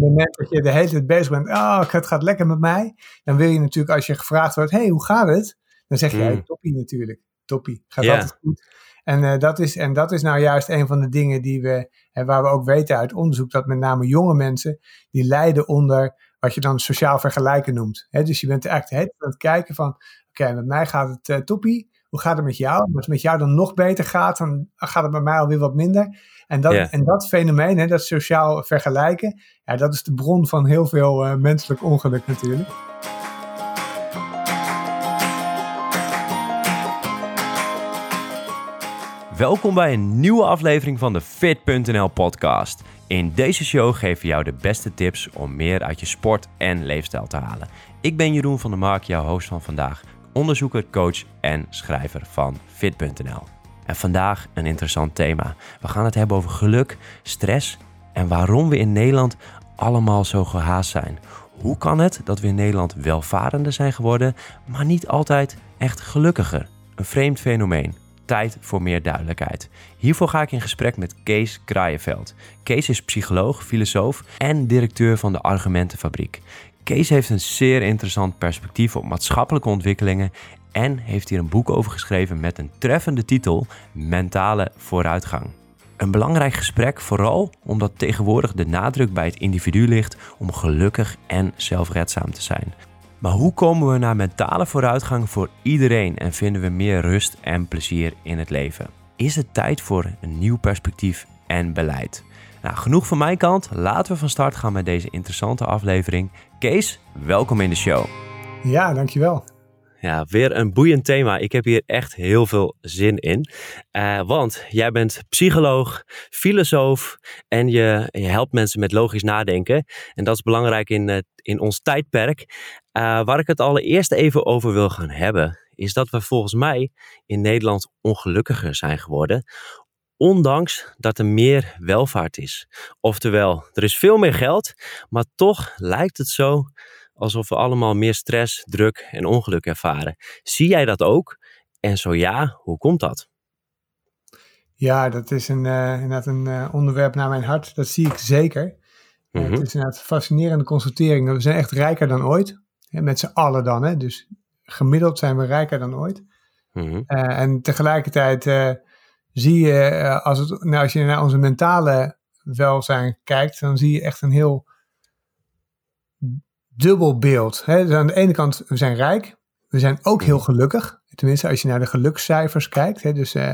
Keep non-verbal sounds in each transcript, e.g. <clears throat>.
het moment dat je de hele tijd bezig bent, oh, het gaat lekker met mij, dan wil je natuurlijk als je gevraagd wordt, hey, hoe gaat het? Dan zeg je, hey, toppie natuurlijk, toppie, gaat Ja. altijd goed. En, eh, dat is, en dat is nou juist een van de dingen die we, hè, waar we ook weten uit onderzoek, dat met name jonge mensen, die lijden onder wat je dan sociaal vergelijken noemt. Hè, dus je bent echt tijd aan het kijken van, oké, met mij gaat het eh, toppie, hoe gaat het met jou? Als het met jou dan nog beter gaat, dan gaat het bij mij alweer wat minder. En dat, en dat fenomeen, hè, dat sociaal vergelijken, ja, dat is de bron van heel veel eh, menselijk ongeluk natuurlijk. Welkom bij een nieuwe aflevering van de Fit.nl podcast. In deze show geven we jou de beste tips om meer uit je sport en leefstijl te halen. Ik ben Jeroen van der Mark, jouw host van vandaag, onderzoeker, coach en schrijver van Fit.nl. En vandaag een interessant thema. We gaan het hebben over geluk, stress en waarom we in Nederland allemaal zo gehaast zijn. Hoe kan het dat we in Nederland welvarender zijn geworden, maar niet altijd echt gelukkiger? Een vreemd fenomeen. Tijd voor meer duidelijkheid. Hiervoor ga ik in gesprek met Kees Kraaienveld. Kees is psycholoog, filosoof en directeur van de Argumentenfabriek. Kees heeft een zeer interessant perspectief op maatschappelijke ontwikkelingen en heeft hier een boek over geschreven met een treffende titel Mentale vooruitgang. Een belangrijk gesprek, vooral omdat tegenwoordig de nadruk bij het individu ligt om gelukkig en zelfredzaam te zijn. Maar hoe komen we naar mentale vooruitgang voor iedereen en vinden we meer rust en plezier in het leven? Is het tijd voor een nieuw perspectief en beleid? Nou, genoeg van mijn kant. Laten we van start gaan met deze interessante aflevering. Kees, welkom in de show. Ja, dankjewel. Ja, weer een boeiend thema. Ik heb hier echt heel veel zin in. Eh, want jij bent psycholoog, filosoof en je, je helpt mensen met logisch nadenken. En dat is belangrijk in, eh, in ons tijdperk. Eh, waar ik het allereerst even over wil gaan hebben, is dat we volgens mij in Nederland ongelukkiger zijn geworden. Ondanks dat er meer welvaart is. Oftewel, er is veel meer geld, maar toch lijkt het zo alsof we allemaal meer stress, druk en ongeluk ervaren. Zie jij dat ook? En zo ja, hoe komt dat? Ja, dat is een, eh, inderdaad een eh, onderwerp naar mijn hart. Dat zie ik zeker. Eh, Mhm. het is inderdaad een fascinerende constatering. We zijn echt rijker dan ooit. Met z'n allen dan. Hè? Dus gemiddeld zijn we rijker dan ooit. Mhm. En tegelijkertijd zie je, als, het, nou, als je naar onze mentale welzijn kijkt, dan zie je echt een heel dubbel beeld. Hè? Dus aan de ene kant, we zijn rijk, we zijn ook heel gelukkig. Tenminste, als je naar de gelukscijfers kijkt. Hè? Dus eh,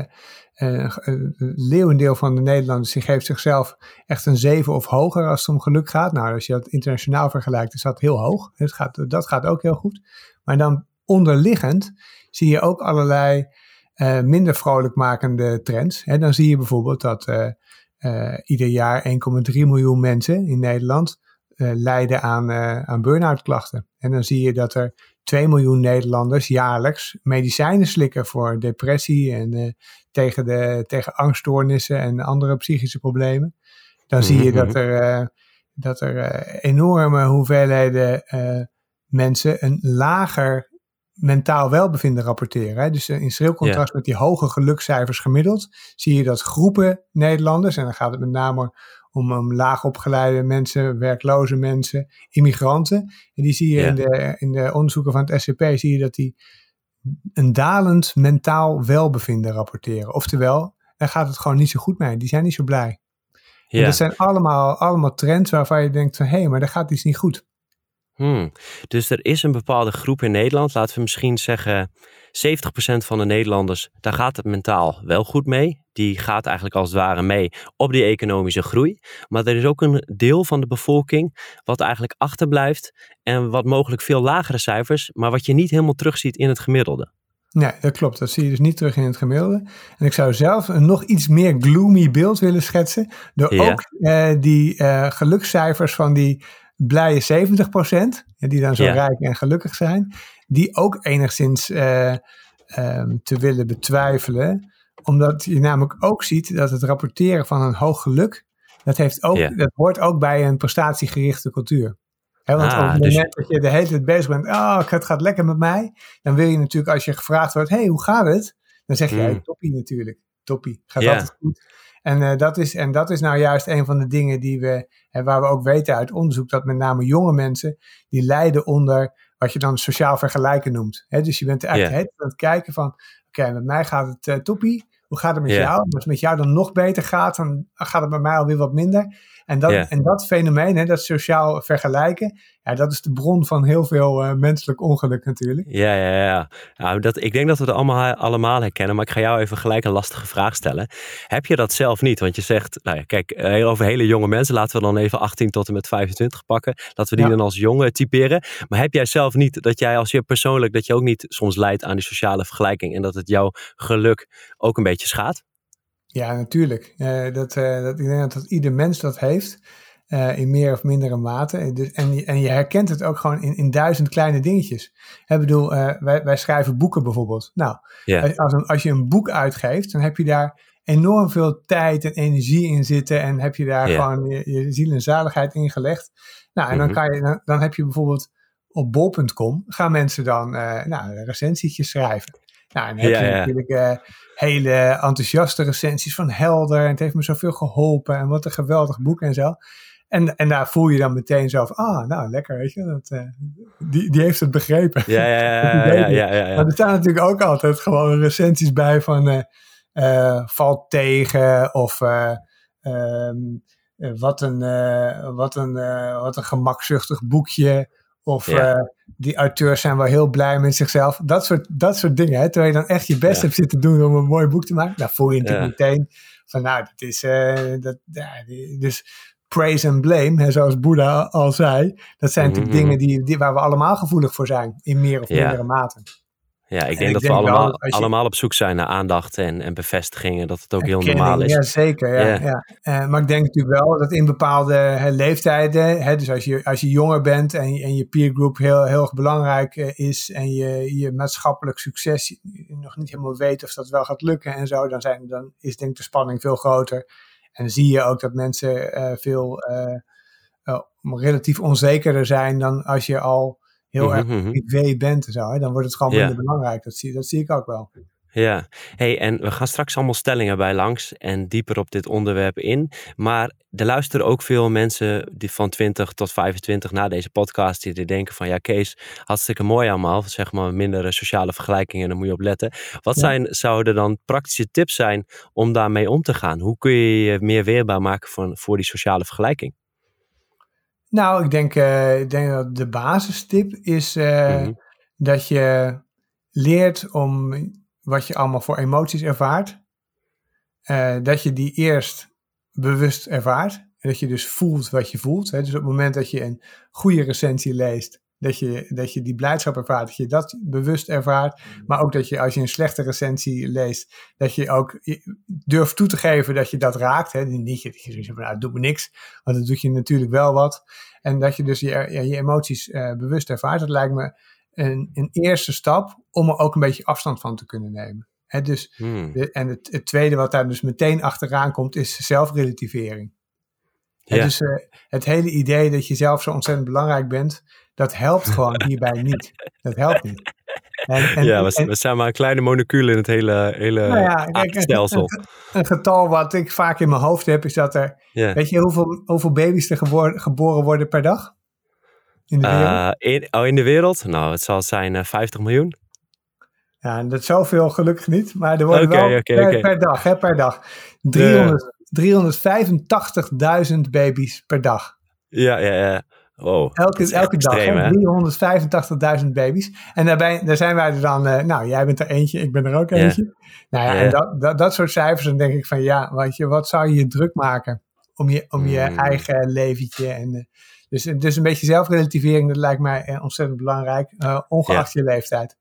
eh, een leeuwendeel van de Nederlanders die geeft zichzelf echt een 7 of hoger als het om geluk gaat. Nou, als je dat internationaal vergelijkt, is dat heel hoog. Het gaat, dat gaat ook heel goed. Maar dan onderliggend zie je ook allerlei eh, minder vrolijkmakende trends. Hè, dan zie je bijvoorbeeld dat eh, eh, ieder jaar 1,3 miljoen mensen in Nederland eh, lijden aan, eh, aan burn-out klachten. En dan zie je dat er 2 miljoen Nederlanders jaarlijks medicijnen slikken voor depressie en eh, tegen, de, tegen angststoornissen en andere psychische problemen. Dan zie je Mhm. dat er, eh, dat er enorme hoeveelheden mensen een lager mentaal welbevinden rapporteren. Hè. Dus in schril contrast met die hoge gelukscijfers gemiddeld, zie je dat groepen Nederlanders, en dan gaat het met name om, om laagopgeleide mensen, werkloze mensen, immigranten. En die zie je Ja. in, de, in de onderzoeken van het SCP, zie je dat die een dalend mentaal welbevinden rapporteren. Oftewel, daar gaat het gewoon niet zo goed mee. Die zijn niet zo blij. En Ja. dat zijn allemaal, allemaal trends waarvan je denkt van, hé, hey, maar daar gaat iets niet goed. Hmm. Dus er is een bepaalde groep in Nederland, laten we misschien zeggen 70% van de Nederlanders, daar gaat het mentaal wel goed mee. Die gaat eigenlijk als het ware mee op die economische groei. Maar er is ook een deel van de bevolking wat eigenlijk achterblijft en wat mogelijk veel lagere cijfers, maar wat je niet helemaal terugziet in het gemiddelde. Nee, dat klopt. Dat zie je dus niet terug in het gemiddelde. En ik zou zelf een nog iets meer gloomy beeld willen schetsen. Door Ja. ook eh, die eh, gelukscijfers van die blije 70%, eh, die dan zo Ja. rijk en gelukkig zijn, die ook enigszins eh, ehm, te willen betwijfelen. Omdat je namelijk ook ziet dat het rapporteren van een hoog geluk, dat, heeft ook, Ja. dat hoort ook bij een prestatiegerichte cultuur. Want Ah, op het dus- moment dat je de hele tijd bezig bent, oh, het gaat lekker met mij, dan wil je natuurlijk als je gevraagd wordt, hey, hoe gaat het? Dan zeg je, Mm. hey, toppie natuurlijk, toppie, gaat Ja. altijd goed. En, dat is, en dat is nou juist een van de dingen die we, waar we ook weten uit onderzoek, dat met name jonge mensen, die lijden onder wat je dan sociaal vergelijken noemt. dus je bent eigenlijk aan het kijken van, oké, met mij gaat het uh, toppie. Hoe gaat het met jou? Als het met jou dan nog beter gaat, dan gaat het bij mij alweer wat minder. En dat, en dat fenomeen, hè, dat sociaal vergelijken, ja, dat is de bron van heel veel uh, menselijk ongeluk natuurlijk. Ja, ja, ja. Nou, dat, ik denk dat we het allemaal, allemaal herkennen, maar ik ga jou even gelijk een lastige vraag stellen. Heb je dat zelf niet? Want je zegt, nou ja, kijk, eh, over hele jonge mensen, laten we dan even 18 tot en met 25 pakken. Dat we die dan als jongen typeren. Maar heb jij zelf niet dat jij als je persoonlijk, dat je ook niet soms leidt aan die sociale vergelijking en dat het jouw geluk ook een beetje schaadt? Ja, natuurlijk. Uh, dat, uh, dat, ik denk dat, ieder mens dat heeft. Uh, in meer of mindere mate. Dus, en, en je herkent het ook gewoon in, in duizend kleine dingetjes. Ik bedoel, wij, wij schrijven boeken bijvoorbeeld. Nou, yeah. als, een, als je een boek uitgeeft, dan heb je daar enorm veel tijd en energie in zitten. En heb je daar gewoon je, je, ziel en zaligheid in gelegd. Nou, en dan, mhm. kan je, dan, dan, heb je bijvoorbeeld op bol.com gaan mensen dan nou, recensietjes schrijven. Nou, en dan heb je natuurlijk hele enthousiaste recensies van Helder. En het heeft me zoveel geholpen. En wat een geweldig boek en zo. En, en daar voel je dan meteen zo van, ah, nou lekker, weet je. Dat, uh, die, die heeft het begrepen. Ja, ja, ja. <laughs> ja, ja, ja, Maar er staan natuurlijk ook altijd gewoon recensies bij van, uh, uh, valt tegen of um, wat, een, wat, een, wat een gemakzuchtig boekje. Of die auteurs zijn wel heel blij met zichzelf. Dat soort, dat soort dingen. Hè? Terwijl je dan echt je best hebt zitten doen om een mooi boek te maken. Dan voel je natuurlijk meteen van nou, dat is... Dat, ja, dus praise and blame, hè, zoals Boeddha al zei. Dat zijn natuurlijk mhm. dingen die, die, waar we allemaal gevoelig voor zijn. In meer of mindere mate. Ja, ik denk dat we allemaal, allemaal op zoek zijn naar aandacht en, en bevestigingen. Dat het ook heel normaal is. Ja, zeker. Ja, ja. Uh, maar ik denk natuurlijk wel dat in bepaalde hè, leeftijden, hè, dus als je, als je jonger bent en, en je peergroup heel, heel erg belangrijk uh, is en je, je maatschappelijk succes nog niet helemaal weet of dat wel gaat lukken en zo, dan, zijn, dan is denk ik de spanning veel groter. En zie je ook dat mensen uh, veel relatief onzekerder zijn dan als je al heel mm erg mhm. privé bent en zo, hè, dan wordt het gewoon minder belangrijk. Dat zie, dat zie ik ook wel. Ja, hey, en we gaan straks allemaal stellingen bij langs en dieper op dit onderwerp in. Maar er luisteren ook veel mensen die van 20 tot 25 na deze podcast die denken van ja Kees, hartstikke mooi allemaal, zeg maar minder sociale vergelijkingen, daar moet je op letten. Wat zijn, zouden dan praktische tips zijn om daarmee om te gaan? Hoe kun je je meer weerbaar maken voor, voor die sociale vergelijking? Nou, ik denk, uh, ik denk dat de basistip is uh, mm-hmm. dat je leert om wat je allemaal voor emoties ervaart. Uh, dat je die eerst bewust ervaart. En dat je dus voelt wat je voelt. Hè. Dus op het moment dat je een goede recensie leest, dat je, dat je die blijdschap ervaart, dat je dat bewust ervaart. Maar ook dat je als je een slechte recensie leest, dat je ook durft toe te geven dat je dat raakt. Hè. Niet dat je zegt, nou, het doet me niks, want dat doet je natuurlijk wel wat. En dat je dus je, je emoties uh, bewust ervaart. Dat lijkt me een, een eerste stap om er ook een beetje afstand van te kunnen nemen. Dus hmm. de, en het, het tweede wat daar dus meteen achteraan komt, is zelfrelativering. Ja. Dus uh, het hele idee dat je zelf zo ontzettend belangrijk bent, dat helpt <laughs> gewoon hierbij niet. Dat helpt niet. En, en, ja, we, we, zijn maar een kleine molecule in het hele, hele nou ja, kijk, stelsel. Een, getal wat ik vaak in mijn hoofd heb, is dat er... Weet je hoeveel, hoeveel baby's er geboren worden per dag? In de wereld? Uh, in, oh, in de wereld? Nou, het zal zijn uh, eh, 50 miljoen. Ja, dat is zoveel gelukkig niet. Maar er worden okay, wel okay, per, okay. per, dag, hè, per dag. 385.000 baby's per dag. Ja, ja, ja. Wow, elke elke dag 385.000 baby's. En daarbij, daar zijn wij er dan, uh, nou jij bent er eentje, ik ben er ook eentje. Nou ja, en dat, dat, dat soort cijfers, dan denk ik van ja, weet je, wat zou je je druk maken om je, om je hmm. eigen leventje. En, uh, dus, dus een beetje zelfrelativering, dat lijkt mij uh, ontzettend belangrijk, ongeacht je leeftijd.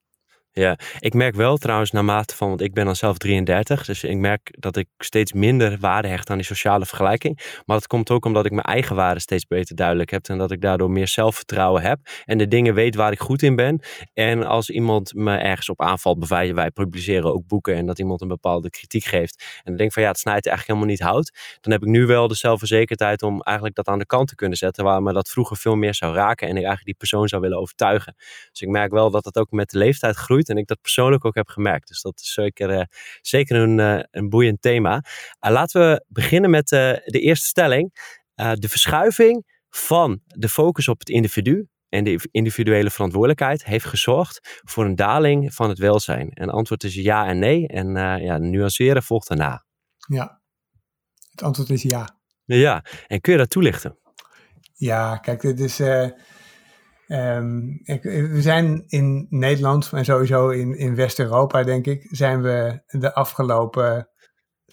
Ja, ik merk wel trouwens naarmate van, want ik ben dan zelf 33, dus ik merk dat ik steeds minder waarde hecht aan die sociale vergelijking. Maar dat komt ook omdat ik mijn eigen waarde steeds beter duidelijk heb en dat ik daardoor meer zelfvertrouwen heb en de dingen weet waar ik goed in ben. En als iemand me ergens op aanvalt, bijvoorbeeld wij publiceren ook boeken en dat iemand een bepaalde kritiek geeft en dan denk van ja, het snijdt eigenlijk helemaal niet hout, dan heb ik nu wel de zelfverzekerdheid om eigenlijk dat aan de kant te kunnen zetten, waar me dat vroeger veel meer zou raken en ik eigenlijk die persoon zou willen overtuigen. Dus ik merk wel dat het ook met de leeftijd groeit groeit en ik dat persoonlijk ook heb gemerkt. Dus dat is zeker, zeker een, een boeiend thema. laten we beginnen met de eerste stelling. de verschuiving van de focus op het individu en de individuele verantwoordelijkheid heeft gezorgd voor een daling van het welzijn. En antwoord is ja en nee. En uh, ja, nuanceren volgt daarna. Ja, het antwoord is ja. Ja, en kun je dat toelichten? Ja, kijk, dit is. Uh, ik, we zijn in Nederland en sowieso in, in West-Europa, denk ik, zijn we de afgelopen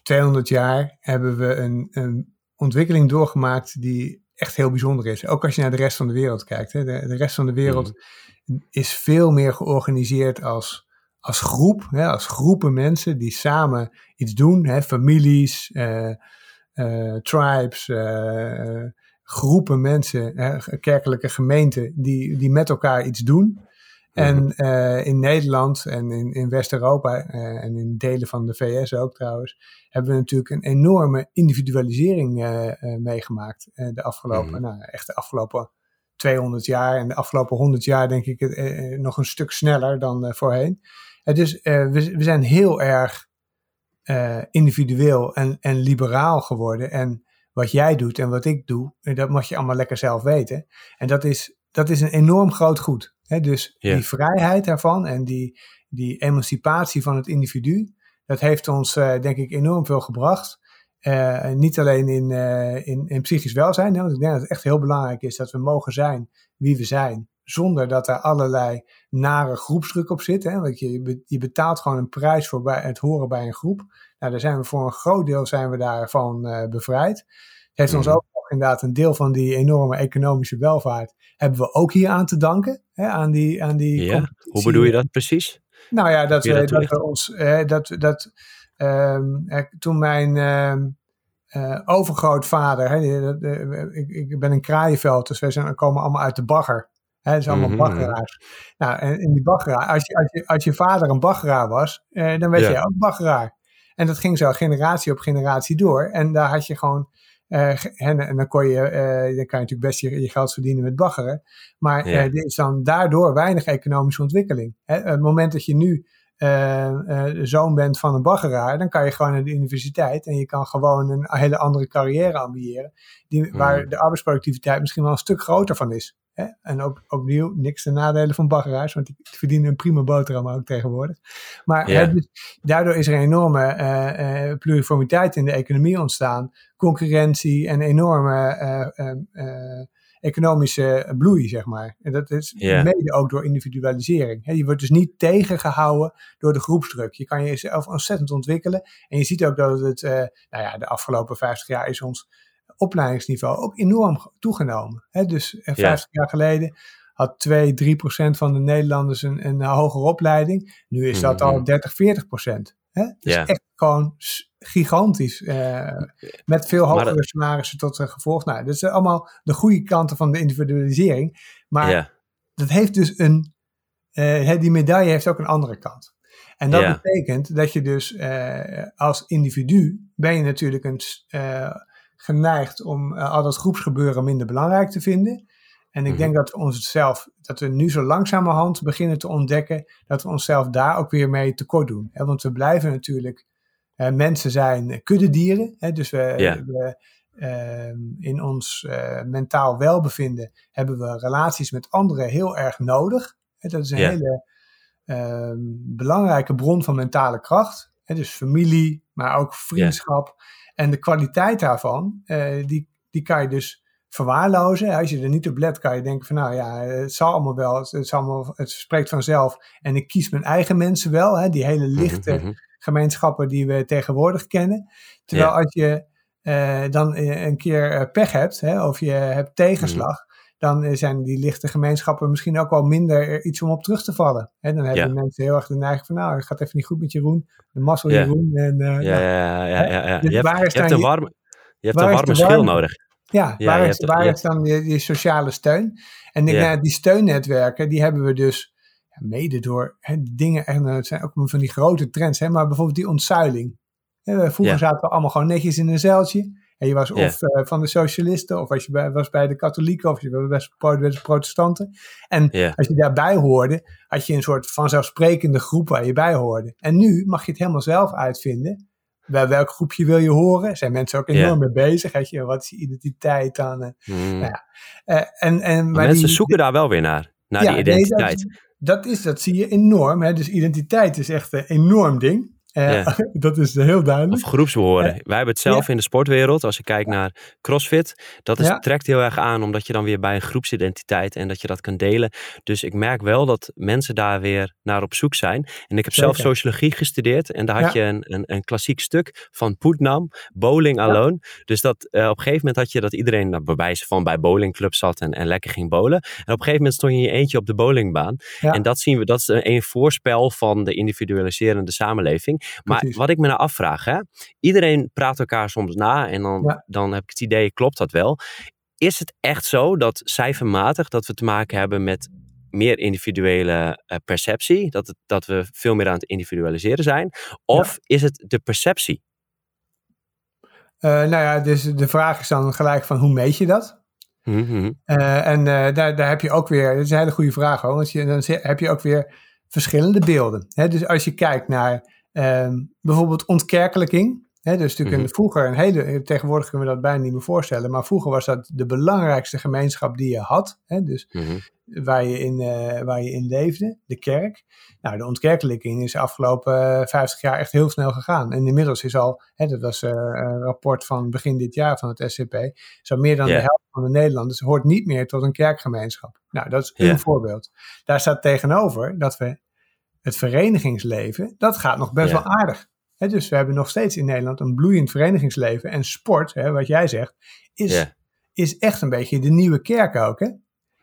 200 jaar hebben we een, een ontwikkeling doorgemaakt die echt heel bijzonder is. Ook als je naar de rest van de wereld kijkt. Hè. De, de rest van de wereld mm. is veel meer georganiseerd als, als groep, hè, als groepen mensen die samen iets doen. Hè, families, uh, uh, tribes, uh, groepen mensen, kerkelijke gemeenten die, die met elkaar iets doen. En uh, in Nederland en in, in West-Europa uh, en in delen van de VS ook trouwens, hebben we natuurlijk een enorme individualisering uh, meegemaakt de afgelopen, mm. nou echt de afgelopen 200 jaar en de afgelopen 100 jaar denk ik nog een stuk sneller dan voorheen. dus we, we zijn heel erg individueel en, en liberaal geworden. En wat jij doet en wat ik doe, dat mag je allemaal lekker zelf weten. En dat is, dat is een enorm groot goed dus die vrijheid daarvan en die, die emancipatie van het individu, dat heeft ons uh, denk ik enorm veel gebracht. Uh, niet alleen in, uh, in, in psychisch welzijn, hè, want ik denk dat het echt heel belangrijk is dat we mogen zijn wie we zijn, zonder dat er allerlei nare groepsdruk op zit. Hè, want je, je betaalt gewoon een prijs voor bij, het horen bij een groep. Nou, daar zijn we voor een groot deel zijn we daarvan bevrijd. Het heeft ons mhm. ook inderdaad een deel van die enorme economische welvaart hebben we ook hier aan te danken. Hè, aan die, aan die ja, hoe bedoel je dat precies? Nou ja, dat, dat, dat we ons, dat, dat um, toen mijn um, uh, overgrootvader, hè, ik, ik ben een kraaienveld, dus wij zijn, komen allemaal uit de bagger. Hè, dat zijn allemaal -hmm. baggeraars. Nou, en in die baggeraar, als je, als je, als je vader een baggeraar was, eh, dan werd ja. jij ook baggeraar. En dat ging zo generatie op generatie door. En daar had je gewoon uh, en, en, dan, kon je, uh, dan kan je natuurlijk best je, je, geld verdienen met baggeren. Maar ja. er is dan daardoor weinig economische ontwikkeling. Hè? Het moment dat je nu zoon bent van een baggeraar, dan kan je gewoon naar de universiteit en je kan gewoon een hele andere carrière ambiëren. Die, Waar de arbeidsproductiviteit misschien wel een stuk groter van is. Hè? En ook, opnieuw, niks ten nadelen van baggeraars, want die verdienen een prima boterham ook tegenwoordig. Maar dus, daardoor is er een enorme uh, uh, pluriformiteit in de economie ontstaan, concurrentie en enorme uh, economische bloei, zeg maar. En dat is yeah. mede ook door individualisering. je wordt dus niet tegengehouden door de groepsdruk. Je kan jezelf ontzettend ontwikkelen. En je ziet ook dat het, nou ja, de afgelopen 50 jaar is ons opleidingsniveau ook enorm toegenomen. Hè? Dus 50 ja. jaar geleden had 2, 3 procent van de Nederlanders een, een hogere opleiding. Nu is dat al 30, 40 procent. Hè? Dus ja. echt gewoon gigantisch. Uh, met veel hogere dat... salarissen tot uh, gevolg. Nou, dat zijn allemaal de goede kanten van de individualisering. Maar ja. dat heeft dus een. Die medaille heeft ook een andere kant. En dat ja. betekent dat je dus als individu ben je natuurlijk een geneigd om uh, al dat groepsgebeuren minder belangrijk te vinden. En ik mm denk dat we onszelf, dat we nu zo langzamerhand beginnen te ontdekken dat we onszelf daar ook weer mee tekort doen. Hè? Want we blijven natuurlijk, uh, mensen zijn kuddedieren. Hè? Dus we, yeah. we uh, in ons uh, mentaal welbevinden hebben we relaties met anderen heel erg nodig. Hè? Dat is een yeah. hele ehm, belangrijke bron van mentale kracht. Hè? Dus familie, maar ook vriendschap. En de kwaliteit daarvan, uh, die, die kan je dus verwaarlozen. Als je er niet op let, kan je denken van nou ja, het zal allemaal wel, het, het, allemaal, het spreekt vanzelf. En ik kies mijn eigen mensen wel, hè, die hele lichte mm -hmm. gemeenschappen die we tegenwoordig kennen. Terwijl ja. als je uh, dan een keer pech hebt, hè, of je hebt tegenslag, mm -hmm dan zijn die lichte gemeenschappen misschien ook wel minder iets om op terug te vallen. En dan hebben ja. mensen heel erg de neiging van, nou, het gaat even niet goed met Jeroen, de mazzel ja. Jeroen. En, uh, ja, ja, ja, ja, ja. Dus je, hebt, je hebt een warme, je hebt een warme schil nodig. Ja, waar, is, waar is dan die, die, sociale steun? En ik, die steunnetwerken, die hebben we dus mede door hè, dingen, en het zijn ook van die grote trends, hè, maar bijvoorbeeld die ontzuiling. Hè, vroeger zaten we allemaal gewoon netjes in een zeiltje. En je was of uh, van de socialisten, of als je bij, was bij de katholieken, of je was bij de protestanten. En als je daarbij hoorde, had je een soort vanzelfsprekende groep waar je bij hoorde. En nu mag je het helemaal zelf uitvinden. Bij welk groepje wil je horen? Zijn mensen ook enorm mee bezig? Weet je, wat is je identiteit dan? eh? Hmm. Ja, Eh, en, en, Maar mensen die- zoeken daar wel weer naar, naar ja, die nee, identiteit. dat, dat, is, dat zie je enorm. Hè? Dus identiteit is echt een enorm ding. Eh, Ja. <laughs> dat is heel duidelijk. Of groepsbehoren. Ja. Wij hebben het zelf in de sportwereld. Als je kijkt naar CrossFit. Dat is, trekt heel erg aan. Omdat je dan weer bij een groepsidentiteit. En dat je dat kunt delen. Dus ik merk wel dat mensen daar weer naar op zoek zijn. En ik heb zelf sociologie gestudeerd. En daar had je een, een, een klassiek stuk van Putnam. Bowling alone. Dus dat eh, op een gegeven moment had je dat iedereen nou, bij wijze van bij bowlingclub zat. En, en lekker ging bowlen. En op een gegeven moment stond je in je eentje op de bowlingbaan. En dat zien we. Dat is een, een voorspel van de individualiserende samenleving. Maar Precies. wat ik me nou afvraag, hè, iedereen praat elkaar soms na en dan, Ja. dan heb ik het idee, klopt dat wel? Is het echt zo dat cijfermatig dat we te maken hebben met meer individuele eh, perceptie, dat, het, dat we veel meer aan het individualiseren zijn? Of is het de perceptie? Eh, nou ja, dus de vraag is dan gelijk van hoe meet je dat? Mhm. Eh, en daar, daar heb je ook weer, dat is een hele goede vraag hoor, want je, dan heb je ook weer verschillende beelden. Hè? Dus als je kijkt naar ehm, bijvoorbeeld ontkerkelijking, hè, dus natuurlijk een, vroeger een hele, tegenwoordig kunnen we dat bijna niet meer voorstellen, maar vroeger was dat de belangrijkste gemeenschap die je had, hè, dus Mhm. waar je, in, eh, waar je in leefde, de kerk. Nou, de ontkerkelijking is de afgelopen eh, 50 jaar echt heel snel gegaan. En inmiddels is al, hè, dat was eh, een rapport van begin dit jaar van het SCP, zo meer dan de helft van de Nederlanders hoort niet meer tot een kerkgemeenschap. Nou, dat is een voorbeeld. Daar staat tegenover dat we het verenigingsleven, dat gaat nog best Ja. wel aardig. Dus we hebben nog steeds in Nederland een bloeiend verenigingsleven. En sport, wat jij zegt, is, Ja. is echt een beetje de nieuwe kerk ook. Hè?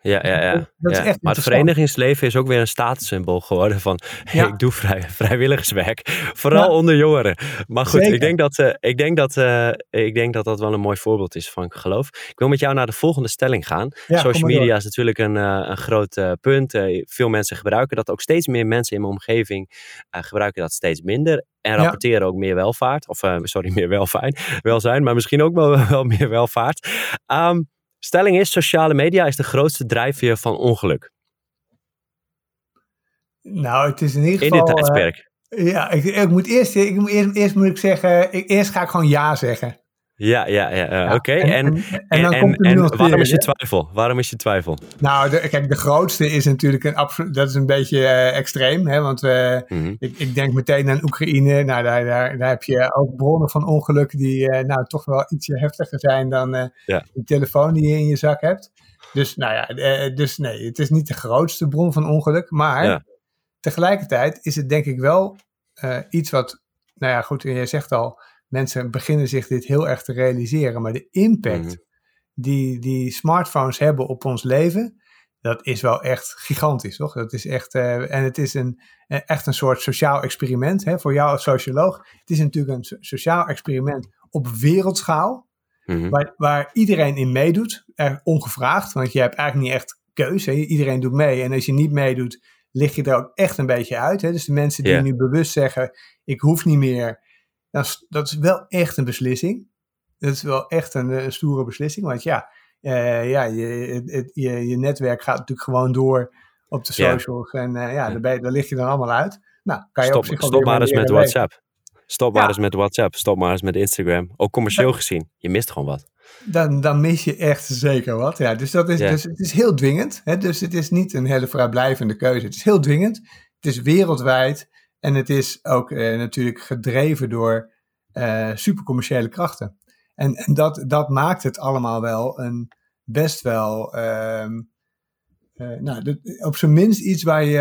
Ja, ja, ja. Dat- is ja. echt maar het verenigingsleven is ook weer een statussymbool geworden van <laughs> Ja. ik doe vrij, <laughs> vrijwilligerswerk. Vooral Ja. onder jongeren. Maar goed, Zeker. ik denk, dat, eh, ik, denk dat, eh, ik denk dat dat wel een mooi voorbeeld is van geloof. Ik wil met jou naar de volgende stelling gaan. Social door. media is natuurlijk een, eh, een groot punt. Veel mensen gebruiken dat. Ook steeds meer mensen in mijn omgeving gebruiken dat steeds minder. En Ja. rapporteren ook meer welvaart. Of sorry, <laughs> meer welfijn, welzijn. Maar misschien ook wel, wel meer welvaart. Ehm, stelling is, sociale media is de grootste drijfveer van ongeluk. Nou, het is in ieder In geval... dit eh, tijdperk. ja, ik, ik moet eerst, ik moet eerst, eerst moet ik zeggen, ik, eerst ga ik gewoon ja zeggen. Ja, ja, ja. eh, Ja, Oké. En, en, en en, waarom is je twijfel? Waarom is je twijfel? Nou, de, kijk, de grootste is natuurlijk een absoluut, dat is een beetje eh, extreem, hè, want eh, Mhm. ik, ik denk meteen aan Oekraïne. Nou, daar, daar, daar heb je ook bronnen van ongeluk die nou toch wel ietsje heftiger zijn dan Ja. die telefoon die je in je zak hebt. Dus nou ja, dus nee, het is niet de grootste bron van ongeluk, maar Ja. tegelijkertijd is het denk ik wel iets wat, nou ja, goed, jij zegt al, mensen beginnen zich dit heel erg te realiseren, maar de impact Mhm. die die smartphones hebben op ons leven, dat is wel echt gigantisch, toch? Dat is echt, eh, en het is een, eh, echt een soort sociaal experiment hè, voor jou als socioloog. Het is natuurlijk een so- sociaal experiment op wereldschaal, Mhm. waar, waar iedereen in meedoet, er ongevraagd, want je hebt eigenlijk niet echt keuze. hè. Iedereen doet mee en als je niet meedoet, lig je er ook echt een beetje uit. Hè? Dus de mensen die nu bewust zeggen, ik hoef niet meer, dat is, dat is wel echt een beslissing. Dat is wel echt een, eh, stoere beslissing, want ja, eh, ja je, het, je, je netwerk gaat natuurlijk gewoon door op de socials en eh, ja, daar, ben je- daar lig je dan allemaal uit. Nou, kan je Stop, op zich stop maar eens met. WhatsApp. Stop maar Ja. eens met WhatsApp. Stop maar eens met Instagram. Ook commercieel gezien. Je mist gewoon wat. dan, dan mis je echt zeker wat. Ja, dus, dat is, dus het is heel dwingend. Hè? Dus het is niet een hele vrijblijvende keuze. Het is heel dwingend. Het is wereldwijd. En het is ook eh, natuurlijk gedreven door eh supercommerciële krachten. En, en dat, dat maakt het allemaal wel een best wel. ehm, eh, nou, op zijn minst iets waar, je,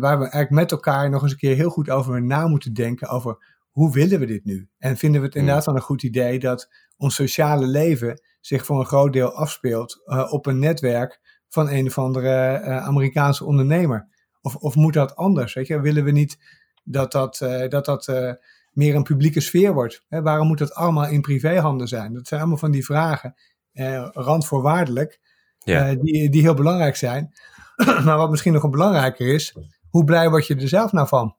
waar we eigenlijk met elkaar nog eens een keer heel goed over na moeten denken. Over hoe willen we dit nu? En vinden we het Hmm. inderdaad wel een goed idee dat ons sociale leven zich voor een groot deel afspeelt op een netwerk van een of andere Amerikaanse ondernemer? Of, of moet dat anders? Weet je? Willen we niet dat dat, eh, dat, dat eh, meer een publieke sfeer wordt? Hè? Waarom moet dat allemaal in privéhanden zijn? Dat zijn allemaal van die vragen, eh, randvoorwaardelijk, Ja. die, die heel belangrijk zijn. <clears throat> maar wat misschien nog een belangrijker is, hoe blij word je er zelf nou van?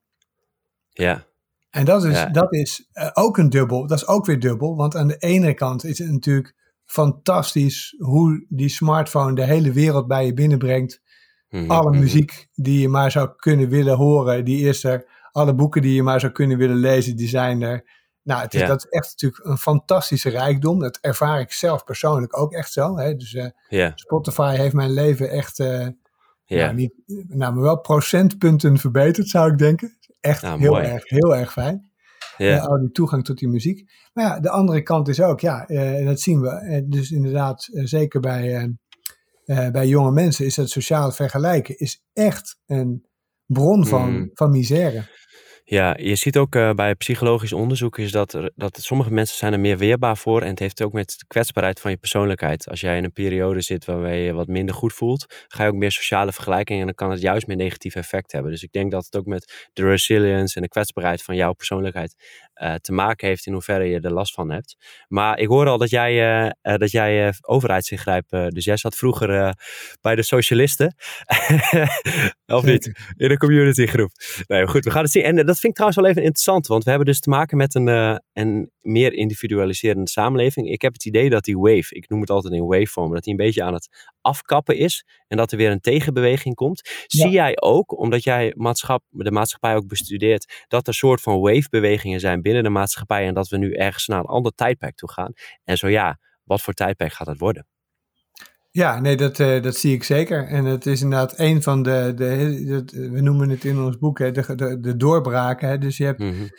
Ja. En dat is, dat is ook een dubbel, dat is ook weer dubbel. Want aan de ene kant is het natuurlijk fantastisch hoe die smartphone de hele wereld bij je binnenbrengt. Mhm, Alle mhm. muziek die je maar zou kunnen willen horen, die is er. Alle boeken die je maar zou kunnen willen lezen, die zijn er. Nou, het is, dat is echt natuurlijk een fantastische rijkdom. Dat ervaar ik zelf persoonlijk ook echt zo. Hè? Dus uh, Spotify heeft mijn leven echt, uh, nou, niet, nou, maar wel procentpunten verbeterd, zou ik denken. Echt heel, erg, heel erg fijn. Ja. al die toegang tot die muziek. Maar ja, de andere kant is ook, ja, uh, dat zien we. dus inderdaad, zeker bij, bij jonge mensen, is dat sociaal vergelijken is echt een bron van, mm. van misère. Ja, je ziet ook uh, bij psychologisch onderzoek is dat, er, dat sommige mensen zijn er meer weerbaar voor. En het heeft ook met de kwetsbaarheid van je persoonlijkheid. Als jij in een periode zit waarbij je wat minder goed voelt, ga je ook meer sociale vergelijkingen en dan kan het juist meer negatief effect hebben. Dus ik denk dat het ook met de resilience en de kwetsbaarheid van jouw persoonlijkheid uh, te maken heeft in hoeverre je er last van hebt. Maar ik hoor al dat jij, uh, dat jij overheidsingrijp, dus jij zat vroeger bij de socialisten. <laughs> of niet? In de communitygroep. Nee, goed, we gaan het zien. En dat vind ik trouwens wel even interessant, want we hebben dus te maken met een, een meer individualiserende samenleving. Ik heb het idee dat die wave, ik noem het altijd in waveform, dat die een beetje aan het afkappen is en dat er weer een tegenbeweging komt. Zie jij ook, omdat jij maatschap, de maatschappij ook bestudeert, dat er soort van wave-bewegingen zijn binnen de maatschappij en dat we nu ergens naar een ander tijdperk toe gaan? En zo ja, wat voor tijdperk gaat het worden? Ja, nee, dat, uh, dat zie ik zeker. En het is inderdaad een van de, de, we noemen het in ons boek, hè, de, de, de doorbraken. Hè. Dus je hebt, mm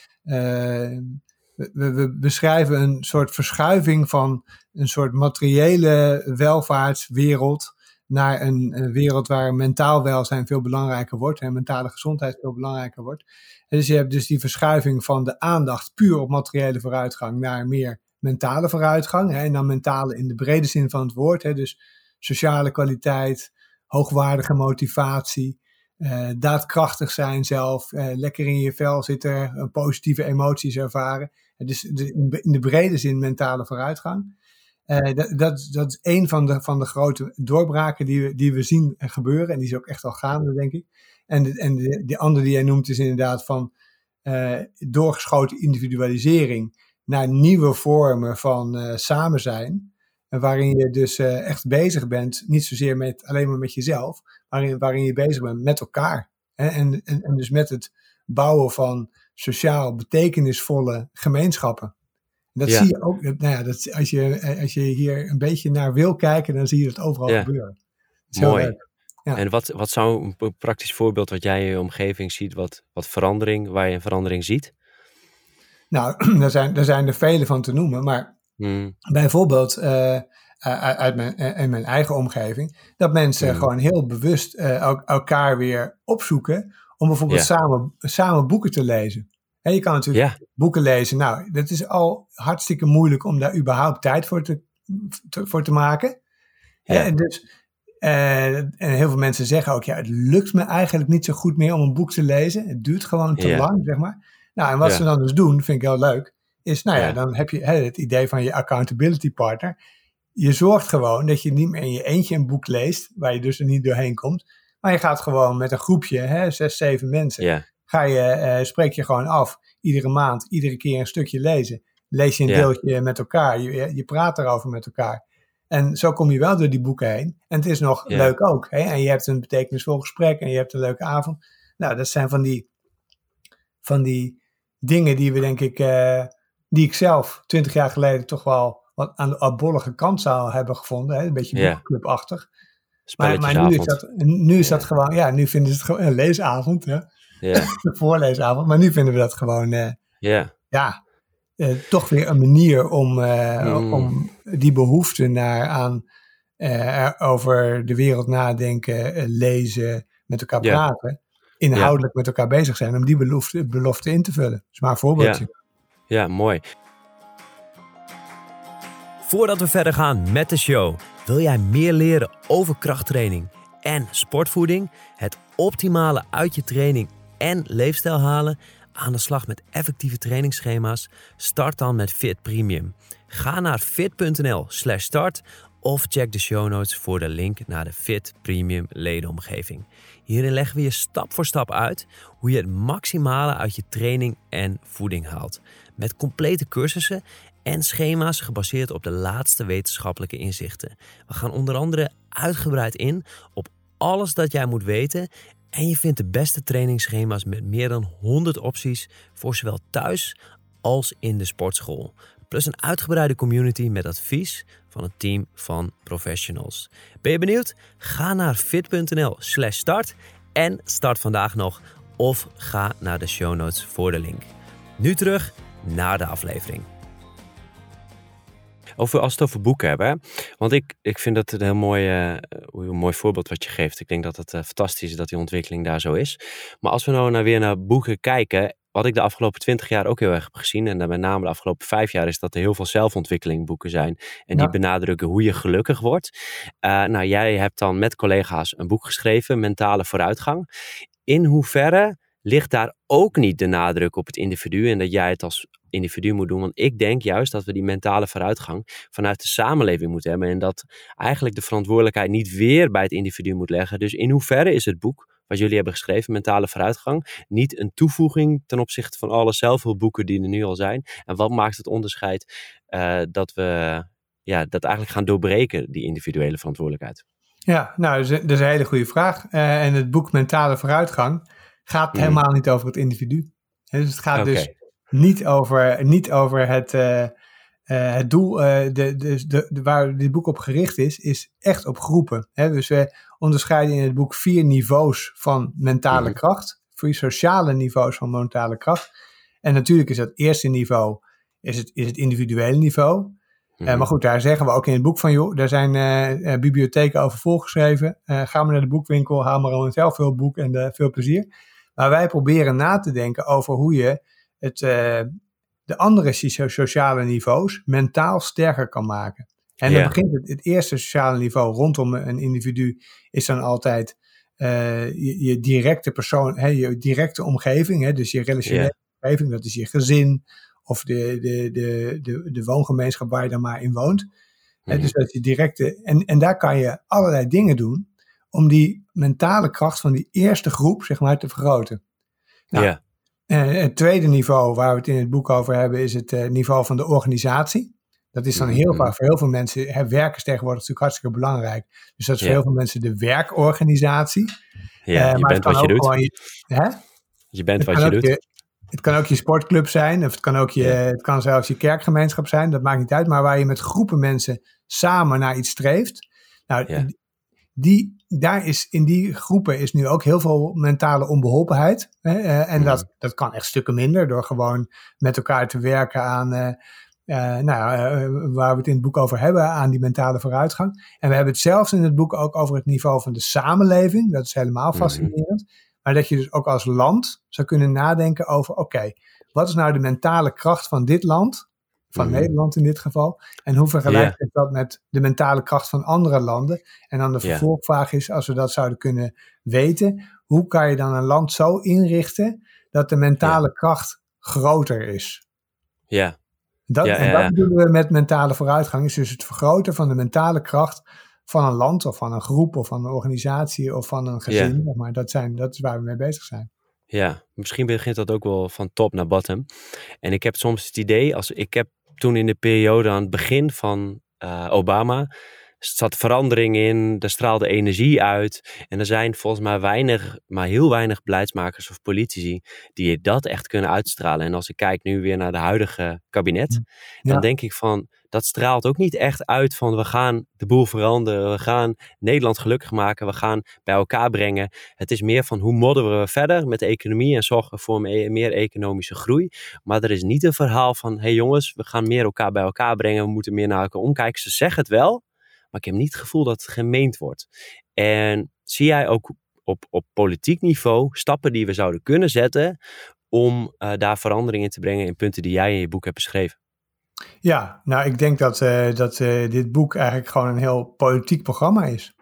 we, beschrijven een soort verschuiving van een soort materiële welvaartswereld naar een, wereld waar mentaal welzijn veel belangrijker wordt en mentale gezondheid veel belangrijker wordt. En dus je hebt dus die verschuiving van de aandacht puur op materiële vooruitgang naar meer mentale vooruitgang. Hè, en dan mentale in de brede zin van het woord. Hè, dus sociale kwaliteit, hoogwaardige motivatie, uh, daadkrachtig zijn zelf, uh, lekker in je vel zitten, positieve emoties ervaren. Dus de, in de brede zin mentale vooruitgang. dat, dat, dat is een van de, van de grote doorbraken die we, die we zien gebeuren. En die is ook echt al gaande, denk ik. En, de, en de, die andere die jij noemt is inderdaad van doorgeschoten individualisering naar nieuwe vormen van samen zijn. Waarin je dus uh, echt bezig bent, niet zozeer met, alleen maar met jezelf, maar waarin je bezig bent met elkaar. Hè? En, en, en dus met het bouwen van sociaal betekenisvolle gemeenschappen. Dat zie je ook, nou ja, dat, als, je, eh, als je hier een beetje naar wil kijken, dan zie je dat overal gebeuren. Mooi. Ja. En wat, wat zou een praktisch voorbeeld wat jij in je omgeving ziet, wat, wat verandering, waar je een verandering ziet? Nou, <clears throat> daar zijn, daar zijn er vele van te noemen, maar Hmm. Bijvoorbeeld uh, uit mijn, in mijn eigen omgeving, dat mensen hmm. gewoon heel bewust elkaar weer opzoeken om bijvoorbeeld samen, samen boeken te lezen. En je kan natuurlijk boeken lezen. Nou, dat is al hartstikke moeilijk om daar überhaupt tijd voor te, voor te maken. Ja. En, dus, en heel veel mensen zeggen ook, ja, het lukt me eigenlijk niet zo goed meer om een boek te lezen. Het duurt gewoon te lang, zeg maar. Nou, en wat ze dan dus doen, vind ik heel leuk is, nou ja, dan heb je hè, het idee van je accountability partner. Je zorgt gewoon dat je niet meer in je eentje een boek leest, waar je dus er niet doorheen komt. Maar je gaat gewoon met een groepje, hè, zes, zeven mensen, ga je, uh, spreek je gewoon af. Iedere maand, iedere keer een stukje lezen. Lees je een deeltje met elkaar, je, je praat erover met elkaar. En zo kom je wel door die boeken heen. En het is nog leuk ook. Hè? En je hebt een betekenisvol gesprek en je hebt een leuke avond. Nou, dat zijn van die, van die dingen die we denk ik uh, die ik zelf twintig jaar geleden toch wel wat aan de abollige kant zou hebben gevonden. Hè? Een beetje boekclubachtig. Maar, maar nu, is dat, nu is dat gewoon, ja, nu vinden ze het gewoon een leesavond. Hè? Yeah. <laughs> een voorleesavond. Maar nu vinden we dat gewoon, uh, ja, uh, toch weer een manier om, uh, om die behoefte naar aan over de wereld nadenken, lezen, met elkaar praten, inhoudelijk met elkaar bezig zijn, om die belofte, belofte in te vullen. Dat is maar een voorbeeldje. Ja, mooi. Voordat we verder gaan met de show, wil jij meer leren over krachttraining en sportvoeding? Het optimale uit je training en leefstijl halen? Aan de slag met effectieve trainingsschema's? Start dan met Fit Premium. Ga naar fit.nl/slash start of check de show notes voor de link naar de Fit Premium ledenomgeving. Hierin leggen we je stap voor stap uit hoe je het maximale uit je training en voeding haalt. Met complete cursussen en schema's gebaseerd op de laatste wetenschappelijke inzichten. We gaan onder andere uitgebreid in op alles dat jij moet weten en je vindt de beste trainingsschema's met meer dan 100 opties voor zowel thuis als in de sportschool. Plus een uitgebreide community met advies van een team van professionals. Ben je benieuwd? Ga naar fit.nl/slash start en start vandaag nog. Of ga naar de show notes voor de link. Nu terug naar de aflevering. Over, als we het over boeken hebben. Want ik, ik vind dat een heel mooi, uh, een mooi voorbeeld wat je geeft. Ik denk dat het uh, fantastisch is dat die ontwikkeling daar zo is. Maar als we nou naar, weer naar boeken kijken. Wat ik de afgelopen twintig jaar ook heel erg heb gezien. En dan met name de afgelopen vijf jaar. Is dat er heel veel zelfontwikkelingboeken zijn. En die benadrukken hoe je gelukkig wordt. Uh, nou, jij hebt dan met collega's een boek geschreven. Mentale vooruitgang. In hoeverre ligt daar ook niet de nadruk op het individu en dat jij het als individu moet doen. Want ik denk juist dat we die mentale vooruitgang vanuit de samenleving moeten hebben en dat eigenlijk de verantwoordelijkheid niet weer bij het individu moet leggen. Dus in hoeverre is het boek wat jullie hebben geschreven, Mentale Vooruitgang, niet een toevoeging ten opzichte van alle zelfhulpboeken die er nu al zijn? En wat maakt het onderscheid uh, dat we ja, dat eigenlijk gaan doorbreken, die individuele verantwoordelijkheid? Ja, nou, dat is, een hele goede vraag. Uh, en het boek Mentale Vooruitgang gaat mm. helemaal niet over het individu. Dus het gaat dus niet over, niet over het, uh, uh, het doel, uh, de, de, de, waar dit boek op gericht is, is echt op groepen. Hè? Dus we onderscheiden in het boek vier niveaus van mentale mm. kracht, vier sociale niveaus van mentale kracht. En natuurlijk is dat eerste niveau is het, is het individuele niveau. Mm. maar goed, daar zeggen we ook in het boek van, joh, daar zijn bibliotheken over volgeschreven. ga maar naar de boekwinkel, haal maar een zelfhulpboek en veel plezier. Maar wij proberen na te denken over hoe je het, uh, de andere sociale niveaus mentaal sterker kan maken. En dan begint het, het eerste sociale niveau rondom een individu is dan altijd uh, je, je, directe persoon, hè, je directe omgeving, hè, dus je relationele omgeving, dat is je gezin of de, de, de, de, de woongemeenschap waar je dan maar in woont. Mm dus dat is je directe, en, en daar kan je allerlei dingen doen om die mentale kracht van die eerste groep, zeg maar, te vergroten. Nou, ja. Uh, het tweede niveau waar we het in het boek over hebben, is het uh, niveau van de organisatie. Dat is dan heel mm-hmm. vaak voor heel veel mensen, hè, werken is tegenwoordig natuurlijk hartstikke belangrijk. Dus dat is voor heel veel mensen de werkorganisatie. Ja, uh, je bent wat je doet. Je, hè? je bent wat je doet. Je, het kan ook je sportclub zijn, of het kan, ook je, het kan zelfs je kerkgemeenschap zijn, dat maakt niet uit. Maar waar je met groepen mensen samen naar iets streeft. Nou, die, daar is in die groepen is nu ook heel veel mentale onbeholpenheid. Hè? Uh, en dat, dat kan echt stukken minder door gewoon met elkaar te werken aan, uh, uh, nou, waar we het in het boek over hebben, aan die mentale vooruitgang. En we hebben het zelfs in het boek ook over het niveau van de samenleving. Dat is helemaal mhm. fascinerend. Maar dat je dus ook als land zou kunnen nadenken over, oké, wat is nou de mentale kracht van dit land? Van mhm. Nederland in dit geval. En hoe vergelijkt yeah. dat met de mentale kracht van andere landen? En dan de vervolgvraag is, als we dat zouden kunnen weten, hoe kan je dan een land zo inrichten dat de mentale kracht groter is? Ja. Dat, en dat bedoelen we met mentale vooruitgang, is dus het vergroten van de mentale kracht van een land of van een groep of van een organisatie of van een gezin. Maar dat, zijn, dat is waar we mee bezig zijn. Ja, misschien begint dat ook wel van top naar bottom. En ik heb soms het idee, als ik heb toen in de periode aan het begin van uh, Obama zat verandering in, er straalde energie uit. En er zijn volgens mij weinig, maar heel weinig beleidsmakers of politici die dat echt kunnen uitstralen. En als ik kijk nu weer naar de huidige kabinet, dan denk ik van, dat straalt ook niet echt uit van we gaan de boel veranderen, we gaan Nederland gelukkig maken, we gaan bij elkaar brengen. Het is meer van hoe modderen we verder met de economie en zorgen voor meer economische groei. Maar er is niet een verhaal van, hé hey jongens, we gaan meer elkaar bij elkaar brengen, we moeten meer naar elkaar omkijken. Ze zeggen het wel, maar ik heb niet het gevoel dat het gemeend wordt. En zie jij ook op, op politiek niveau stappen die we zouden kunnen zetten om uh, daar verandering in te brengen in punten die jij in je boek hebt beschreven? Ja, nou ik denk dat, uh, dat uh, dit boek eigenlijk gewoon een heel politiek programma is.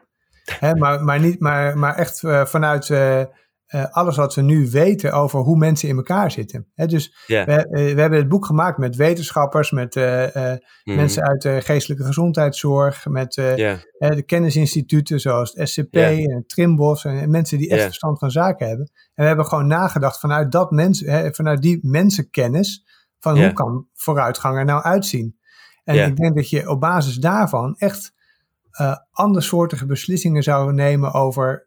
Hè, <laughs> maar, maar, niet, maar, maar echt vanuit alles wat we nu weten over hoe mensen in elkaar zitten. dus we, we, hebben het boek gemaakt met wetenschappers, met mhm. mensen uit de geestelijke gezondheidszorg, met de kennisinstituten zoals het SCP en Trimbos en mensen die echt verstand van zaken hebben. En we hebben gewoon nagedacht vanuit, dat mensen, vanuit die mensenkennis van hoe kan vooruitgang er nou uitzien. En ik denk dat je op basis daarvan echt uh, andersoortige beslissingen zou nemen over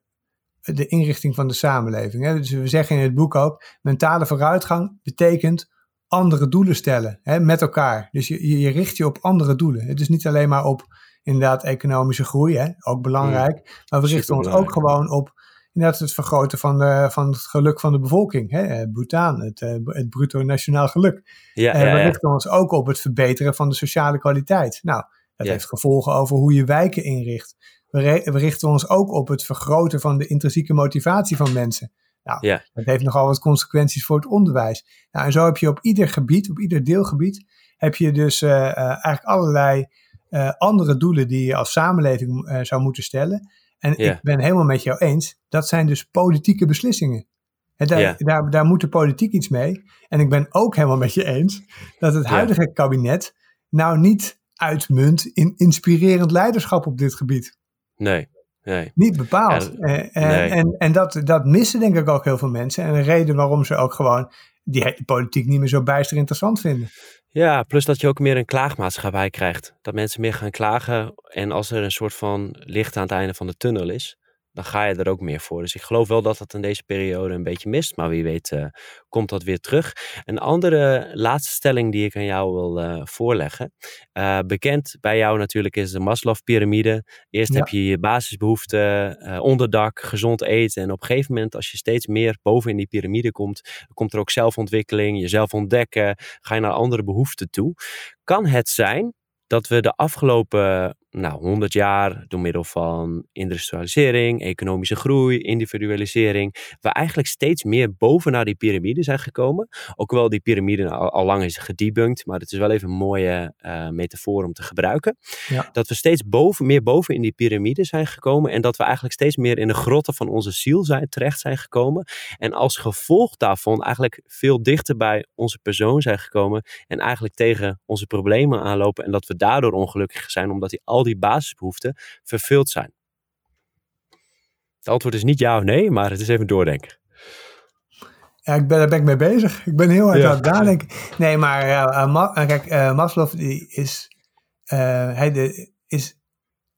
de inrichting van de samenleving. Hè? Dus we zeggen in het boek ook, mentale vooruitgang betekent andere doelen stellen hè, met elkaar. Dus je, je richt je op andere doelen. Het is niet alleen maar op inderdaad economische groei, hè, ook belangrijk. Mm. maar we richten ons ook gewoon op inderdaad het vergroten van, de, van het geluk van de bevolking. Hè? Eh, Bhutan, het, eh, het bruto nationaal geluk. Ja, ja, we richten ons ook op het verbeteren van de sociale kwaliteit. Nou, dat heeft gevolgen over hoe je wijken inricht. We, we, richten ons ook op het vergroten van de intrinsieke motivatie van mensen. Nou, dat heeft nogal wat consequenties voor het onderwijs. Nou, en zo heb je op ieder gebied, op ieder deelgebied, heb je dus uh, eigenlijk allerlei uh, andere doelen die je als samenleving zou moeten stellen. En ik ben helemaal met jou eens, dat zijn dus politieke beslissingen. En daar, daar, daar moet de politiek iets mee. En ik ben ook helemaal met je eens dat het huidige kabinet nou niet uitmunt in inspirerend leiderschap op dit gebied. Nee, nee. Niet bepaald. Eh, eh, en en dat, dat missen denk ik ook heel veel mensen. En een reden waarom ze ook gewoon die politiek niet meer zo bijster interessant vinden. Ja, plus dat je ook meer een klaagmaatschappij krijgt. Dat mensen meer gaan klagen en als er een soort van licht aan het einde van de tunnel is, dan ga je er ook meer voor. Dus ik geloof wel dat dat in deze periode een beetje mist. Maar wie weet uh, komt dat weer terug. Een andere laatste stelling die ik aan jou wil uh, voorleggen. Uh, bekend bij jou natuurlijk is de Maslow-pyramide. Eerst heb je je basisbehoeften, onderdak, gezond eten. En op een gegeven moment, als je steeds meer boven in die piramide komt, komt er ook zelfontwikkeling, jezelf ontdekken. Ga je naar andere behoeften toe. Kan het zijn dat we de afgelopen nou, 100 jaar door middel van industrialisering, economische groei, individualisering, we eigenlijk steeds meer bovenaan die piramide zijn gekomen. Ook wel die piramide al, lang is gedebunked, maar het is wel even een mooie uh, metafoor om te gebruiken. Ja. Dat we steeds boven, meer boven in die piramide zijn gekomen en dat we eigenlijk steeds meer in de grotten van onze ziel zijn, terecht zijn gekomen. En als gevolg daarvan eigenlijk veel dichter bij onze persoon zijn gekomen en eigenlijk tegen onze problemen aanlopen en dat we daardoor ongelukkig zijn omdat die al al die basisbehoeften vervuld zijn? Het antwoord is niet ja of nee, maar het is even doordenken. Ja, ik ben, daar ben ik mee bezig. Ik ben heel hard aan het nadenken. Nee, maar uh, kijk, uh, Maslow die is, hij de, is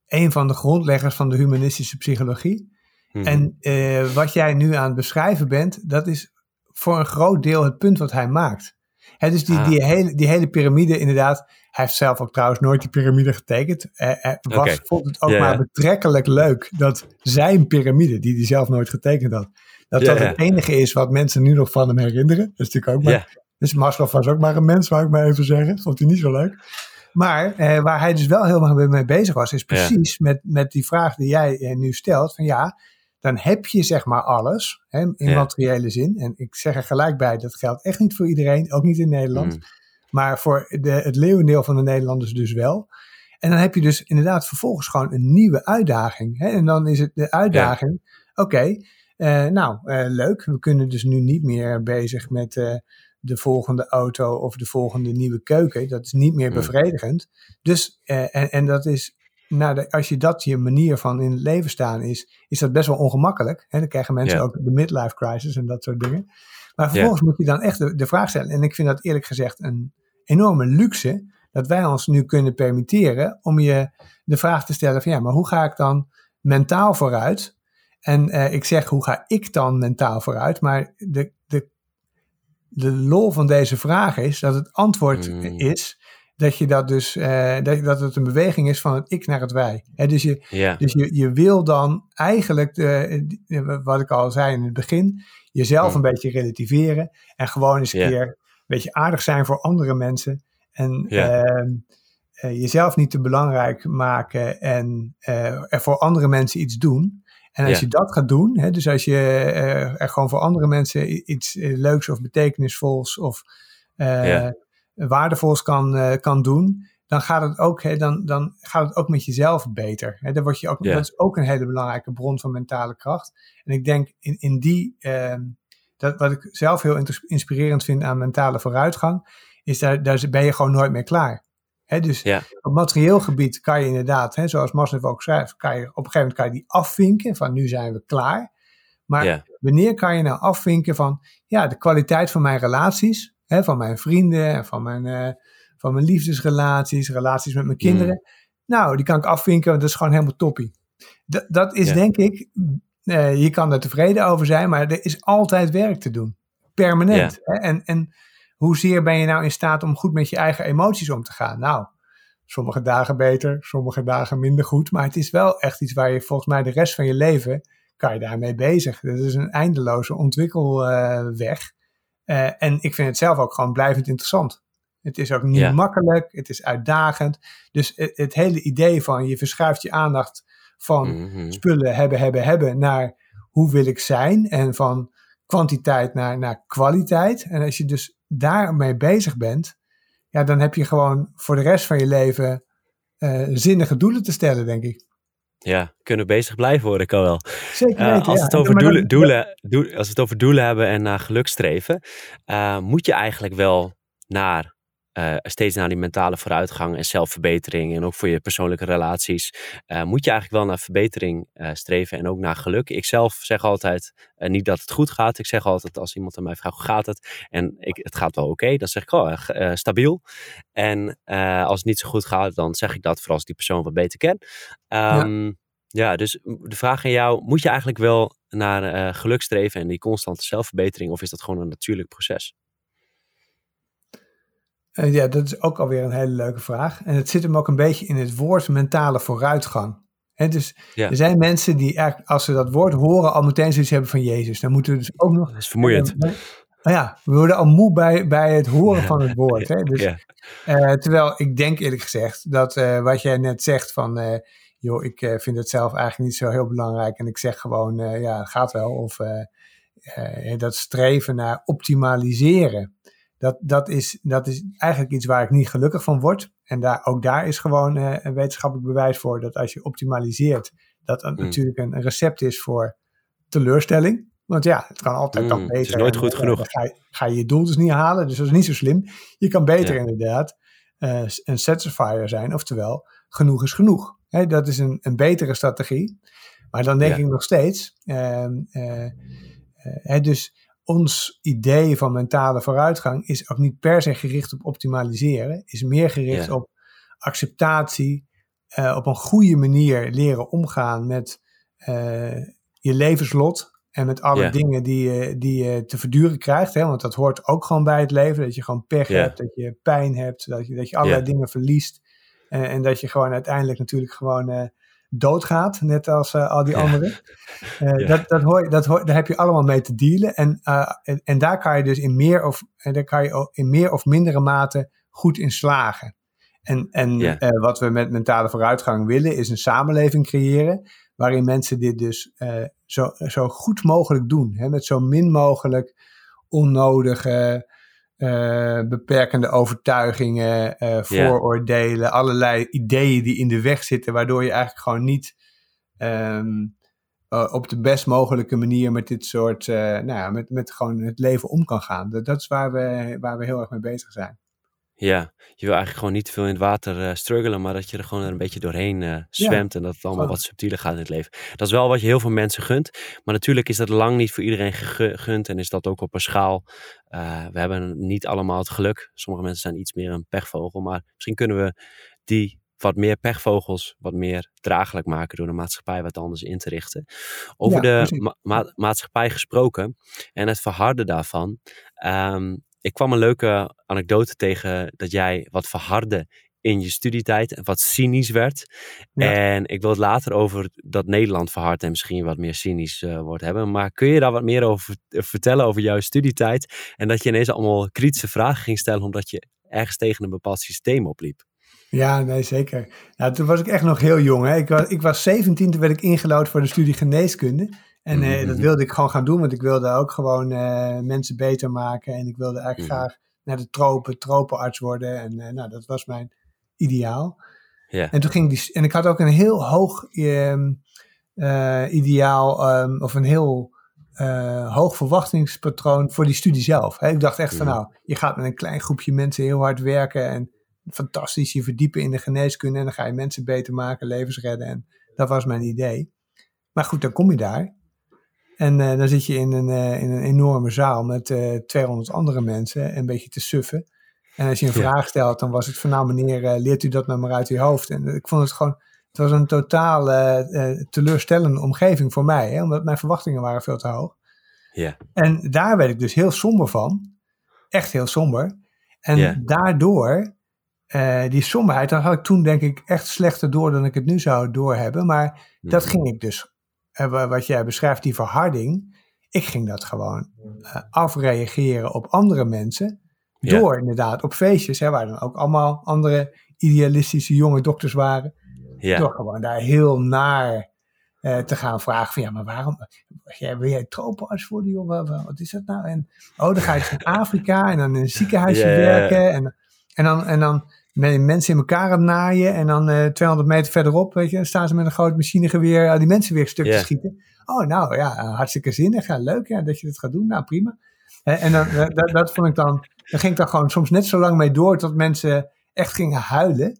een van de grondleggers van de humanistische psychologie. Mhm. En wat jij nu aan het beschrijven bent, dat is voor een groot deel het punt wat hij maakt. He, dus die, ah. die, hele, die hele piramide, inderdaad. Hij heeft zelf ook trouwens nooit die piramide getekend. Hij, was, vond het ook maar betrekkelijk leuk dat zijn piramide, die hij zelf nooit getekend had, dat dat het enige is wat mensen nu nog van hem herinneren. Dat is natuurlijk ook maar. Dus Maslow was ook maar een mens, wou ik maar even zeggen. Vond hij niet zo leuk. Maar eh, waar hij dus wel helemaal mee bezig was, is precies met, met die vraag die jij eh, nu stelt: van ja, dan heb je zeg maar alles hè, in materiële zin. En ik zeg er gelijk bij, dat geldt echt niet voor iedereen, ook niet in Nederland. Mm. Maar voor de, het leeuwendeel van de Nederlanders dus wel. En dan heb je dus inderdaad vervolgens gewoon een nieuwe uitdaging. Hè? En dan is het de uitdaging, oké, eh, nou uh, leuk, we kunnen dus nu niet meer bezig met uh, de volgende auto of de volgende nieuwe keuken. Dat is niet meer mm. bevredigend. Dus, en, en dat is nou, als je dat je manier van in het leven staan is, is dat best wel ongemakkelijk. Hè? Dan krijgen mensen ook de midlife crisis en dat soort dingen. Maar vervolgens moet je dan echt de, de, vraag stellen. En ik vind dat eerlijk gezegd een enorme luxe dat wij ons nu kunnen permitteren om je de vraag te stellen van ja, maar hoe ga ik dan mentaal vooruit? En eh, ik zeg, hoe ga ik dan mentaal vooruit? Maar de, de, de lol van deze vraag is dat het antwoord mm. is dat je dat dus, uh, dat, dat het een beweging is van het ik naar het wij. He, dus je, dus je, je wil dan eigenlijk, de, wat ik al zei in het begin, jezelf een beetje relativeren en gewoon eens een keer een beetje aardig zijn voor andere mensen. En uh, jezelf niet te belangrijk maken en er voor andere mensen iets doen. En als je dat gaat doen, hè, dus als je er gewoon voor andere mensen iets leuks of betekenisvols of waardevols kan, uh, kan doen, dan gaat het ook, hè, dan, dan gaat het ook met jezelf beter. Hè. Dan word je ook, Dat is ook een hele belangrijke bron van mentale kracht. En ik denk in, in die, ehm, dat, wat ik zelf heel inspirerend vind aan mentale vooruitgang, is daar, daar ben je gewoon nooit meer klaar. Hè, dus op materieel gebied kan je inderdaad, hè, zoals Maslow ook schrijft, kan je, op een gegeven moment kan je die afvinken van nu zijn we klaar. Maar wanneer kan je nou afvinken van ja, de kwaliteit van mijn relaties, hè, van mijn vrienden en van mijn, uh, van mijn liefdesrelaties, relaties met mijn mm. kinderen. Nou, die kan ik afvinken, want dat is gewoon helemaal toppie. D dat is denk ik, uh, je kan er tevreden over zijn, maar er is altijd werk te doen. Permanent. Hè? En, en hoezeer ben je nou in staat om goed met je eigen emoties om te gaan? Nou, sommige dagen beter, sommige dagen minder goed. Maar het is wel echt iets waar je volgens mij de rest van je leven kan je daarmee bezig. Dat is een eindeloze ontwikkelweg. Uh, en ik vind het zelf ook gewoon blijvend interessant. Het is ook niet makkelijk, het is uitdagend. Dus het, het, hele idee van je verschuift je aandacht van mhm. spullen hebben, hebben, hebben naar hoe wil ik zijn en van kwantiteit naar, naar kwaliteit. En als je dus daarmee bezig bent, ja, dan heb je gewoon voor de rest van je leven uh, zinnige doelen te stellen, denk ik. Ja, kunnen bezig blijven hoor ik al wel. Zeker eh, weten, als, ja. het over doelen, doelen, als we het over doelen hebben en naar geluk streven, uh, moet je eigenlijk wel naar uh, steeds naar die mentale vooruitgang en zelfverbetering en ook voor je persoonlijke relaties, uh, moet je eigenlijk wel naar verbetering uh, streven en ook naar geluk. Ik zelf zeg altijd niet dat het goed gaat. Ik zeg altijd als iemand aan mij vraagt hoe gaat het en ik, het gaat wel oké, dan zeg ik oh, stabiel. En als het niet zo goed gaat, dan zeg ik dat vooral als die persoon wat beter ken. Um, ja. ja. dus de vraag aan jou, moet je eigenlijk wel naar geluk streven en die constante zelfverbetering of is dat gewoon een natuurlijk proces? Uh, ja, dat is ook alweer een hele leuke vraag. En het zit hem ook een beetje in het woord mentale vooruitgang. He, dus er zijn mensen die eigenlijk, als ze dat woord horen, al meteen zoiets hebben van Jezus. Dan moeten we dus ook nog. Dat is vermoeiend. Uh, ja, we worden al moe bij, bij het horen van het woord. Hè? <laughs> Dus, ja. uh, terwijl ik denk eerlijk gezegd dat wat jij net zegt van, joh, ik vind het zelf eigenlijk niet zo heel belangrijk. En ik zeg gewoon, ja, het gaat wel. Of dat streven naar optimaliseren dat, dat, is, dat is eigenlijk iets waar ik niet gelukkig van word. En daar, ook daar is gewoon uh, een wetenschappelijk bewijs voor dat als je optimaliseert, dat dat mm. natuurlijk een recept is voor teleurstelling. Want ja, het kan altijd mm, beter. Het is nooit goed genoeg. ga, je, ga je je doel dus niet halen, dus dat is niet zo slim. Je kan beter inderdaad uh, een satisfier zijn, oftewel genoeg is genoeg. Dat is een, een betere strategie. Maar dan denk ik nog steeds, uh, dus ons idee van mentale vooruitgang is ook niet per se gericht op optimaliseren, is meer gericht op acceptatie, uh, op een goede manier leren omgaan met uh, je levenslot en met alle dingen die je, die je te verduren krijgt. Hè? Want dat hoort ook gewoon bij het leven, dat je gewoon pech hebt, dat je pijn hebt, dat je, dat je allerlei dingen verliest. Uh, en dat je gewoon uiteindelijk natuurlijk gewoon doodgaat, net als uh, al die anderen. <laughs> Uh, dat, dat, hoor, dat hoor, daar heb je allemaal mee te dealen. En, uh, en, en, daar kan je dus in meer of, en daar kan je in meer of mindere mate goed in slagen. En, en wat we met mentale vooruitgang willen, is een samenleving creëren waarin mensen dit dus zo, zo goed mogelijk doen. Hè, met zo min mogelijk onnodige uh, beperkende overtuigingen, uh, vooroordelen, allerlei ideeën die in de weg zitten, waardoor je eigenlijk gewoon niet um, uh, op de best mogelijke manier met dit soort, nou ja, met, met gewoon het leven om kan gaan. Dat, dat is waar we, waar we heel erg mee bezig zijn. Ja, je wil eigenlijk gewoon niet te veel in het water struggelen, maar dat je er gewoon een beetje doorheen zwemt en dat het allemaal wat subtieler gaat in het leven. Dat is wel wat je heel veel mensen gunt, maar natuurlijk is dat lang niet voor iedereen gegund en is dat ook op een schaal. Uh, we hebben niet allemaal het geluk. Sommige mensen zijn iets meer een pechvogel, maar misschien kunnen we die wat meer pechvogels wat meer draaglijk maken door de maatschappij wat anders in te richten. Over de ma ma maatschappij gesproken en het verharden daarvan. Um, ik kwam een leuke anekdote tegen dat jij wat verhardde in je studietijd en wat cynisch werd. En ik wil het later over dat Nederland verhard en misschien wat meer cynisch uh, wordt hebben. Maar kun je daar wat meer over vertellen over jouw studietijd? En dat je ineens allemaal kritische vragen ging stellen omdat je ergens tegen een bepaald systeem opliep. Ja, nee, zeker. Nou, toen was ik echt nog heel jong. Hè. Ik, was, ik was 17, toen werd ik ingelood voor de studie geneeskunde. En eh, dat mhm. wilde ik gewoon gaan doen, want ik wilde ook gewoon mensen beter maken. En ik wilde eigenlijk mhm. graag naar de tropen, tropenarts worden. En nou, dat was mijn ideaal. Ja. En toen ging die, en ik had ook een heel hoog ehm, eh, ideaal, ehm, of een heel eh, hoog verwachtingspatroon voor die studie zelf. Ik dacht echt van Mhm. nou, je gaat met een klein groepje mensen heel hard werken en fantastisch je verdiepen in de geneeskunde en dan ga je mensen beter maken, levens redden. En dat was mijn idee. Maar goed, dan kom je daar. En eh, dan zit je in een, in een enorme zaal met eh 200 andere mensen, een beetje te suffen. En als je een Ja. vraag stelt, dan was het van nou meneer, eh, leert u dat nou maar uit uw hoofd. En ik vond het gewoon, het was een totaal eh, eh, teleurstellende omgeving voor mij, hè, omdat mijn verwachtingen waren veel te hoog. Ja. En daar werd ik dus heel somber van. Echt heel somber. En Ja. daardoor, die somberheid, dat had ik toen denk ik echt slechter door dan ik het nu zou doorhebben. Maar dat Mhm. ging ik dus, wa- wat jij beschrijft, die verharding. Ik ging dat gewoon afreageren op andere mensen. Ja. Door inderdaad op feestjes, hè, waar dan ook allemaal andere idealistische jonge dokters waren. Ja. Door gewoon daar heel naar eh, te gaan vragen van ja, maar waarom, ja, wil jij tropenarts worden joh, wat, wat is dat nou? En oh, dan ga je in <laughs> Afrika en dan in een ziekenhuisje werken en, en dan, en dan met mensen in elkaar aan het naaien en dan eh 200 meter verderop, weet je, dan staan ze met een groot machinegeweer al die mensen weer stuk te schieten. Oh, nou ja, hartstikke zinnig, ja, leuk ja, dat je dat gaat doen, nou prima. Eh, en dan, eh, dat, dat vond ik dan, daar ging ik dan gewoon soms net zo lang mee door tot mensen echt gingen huilen.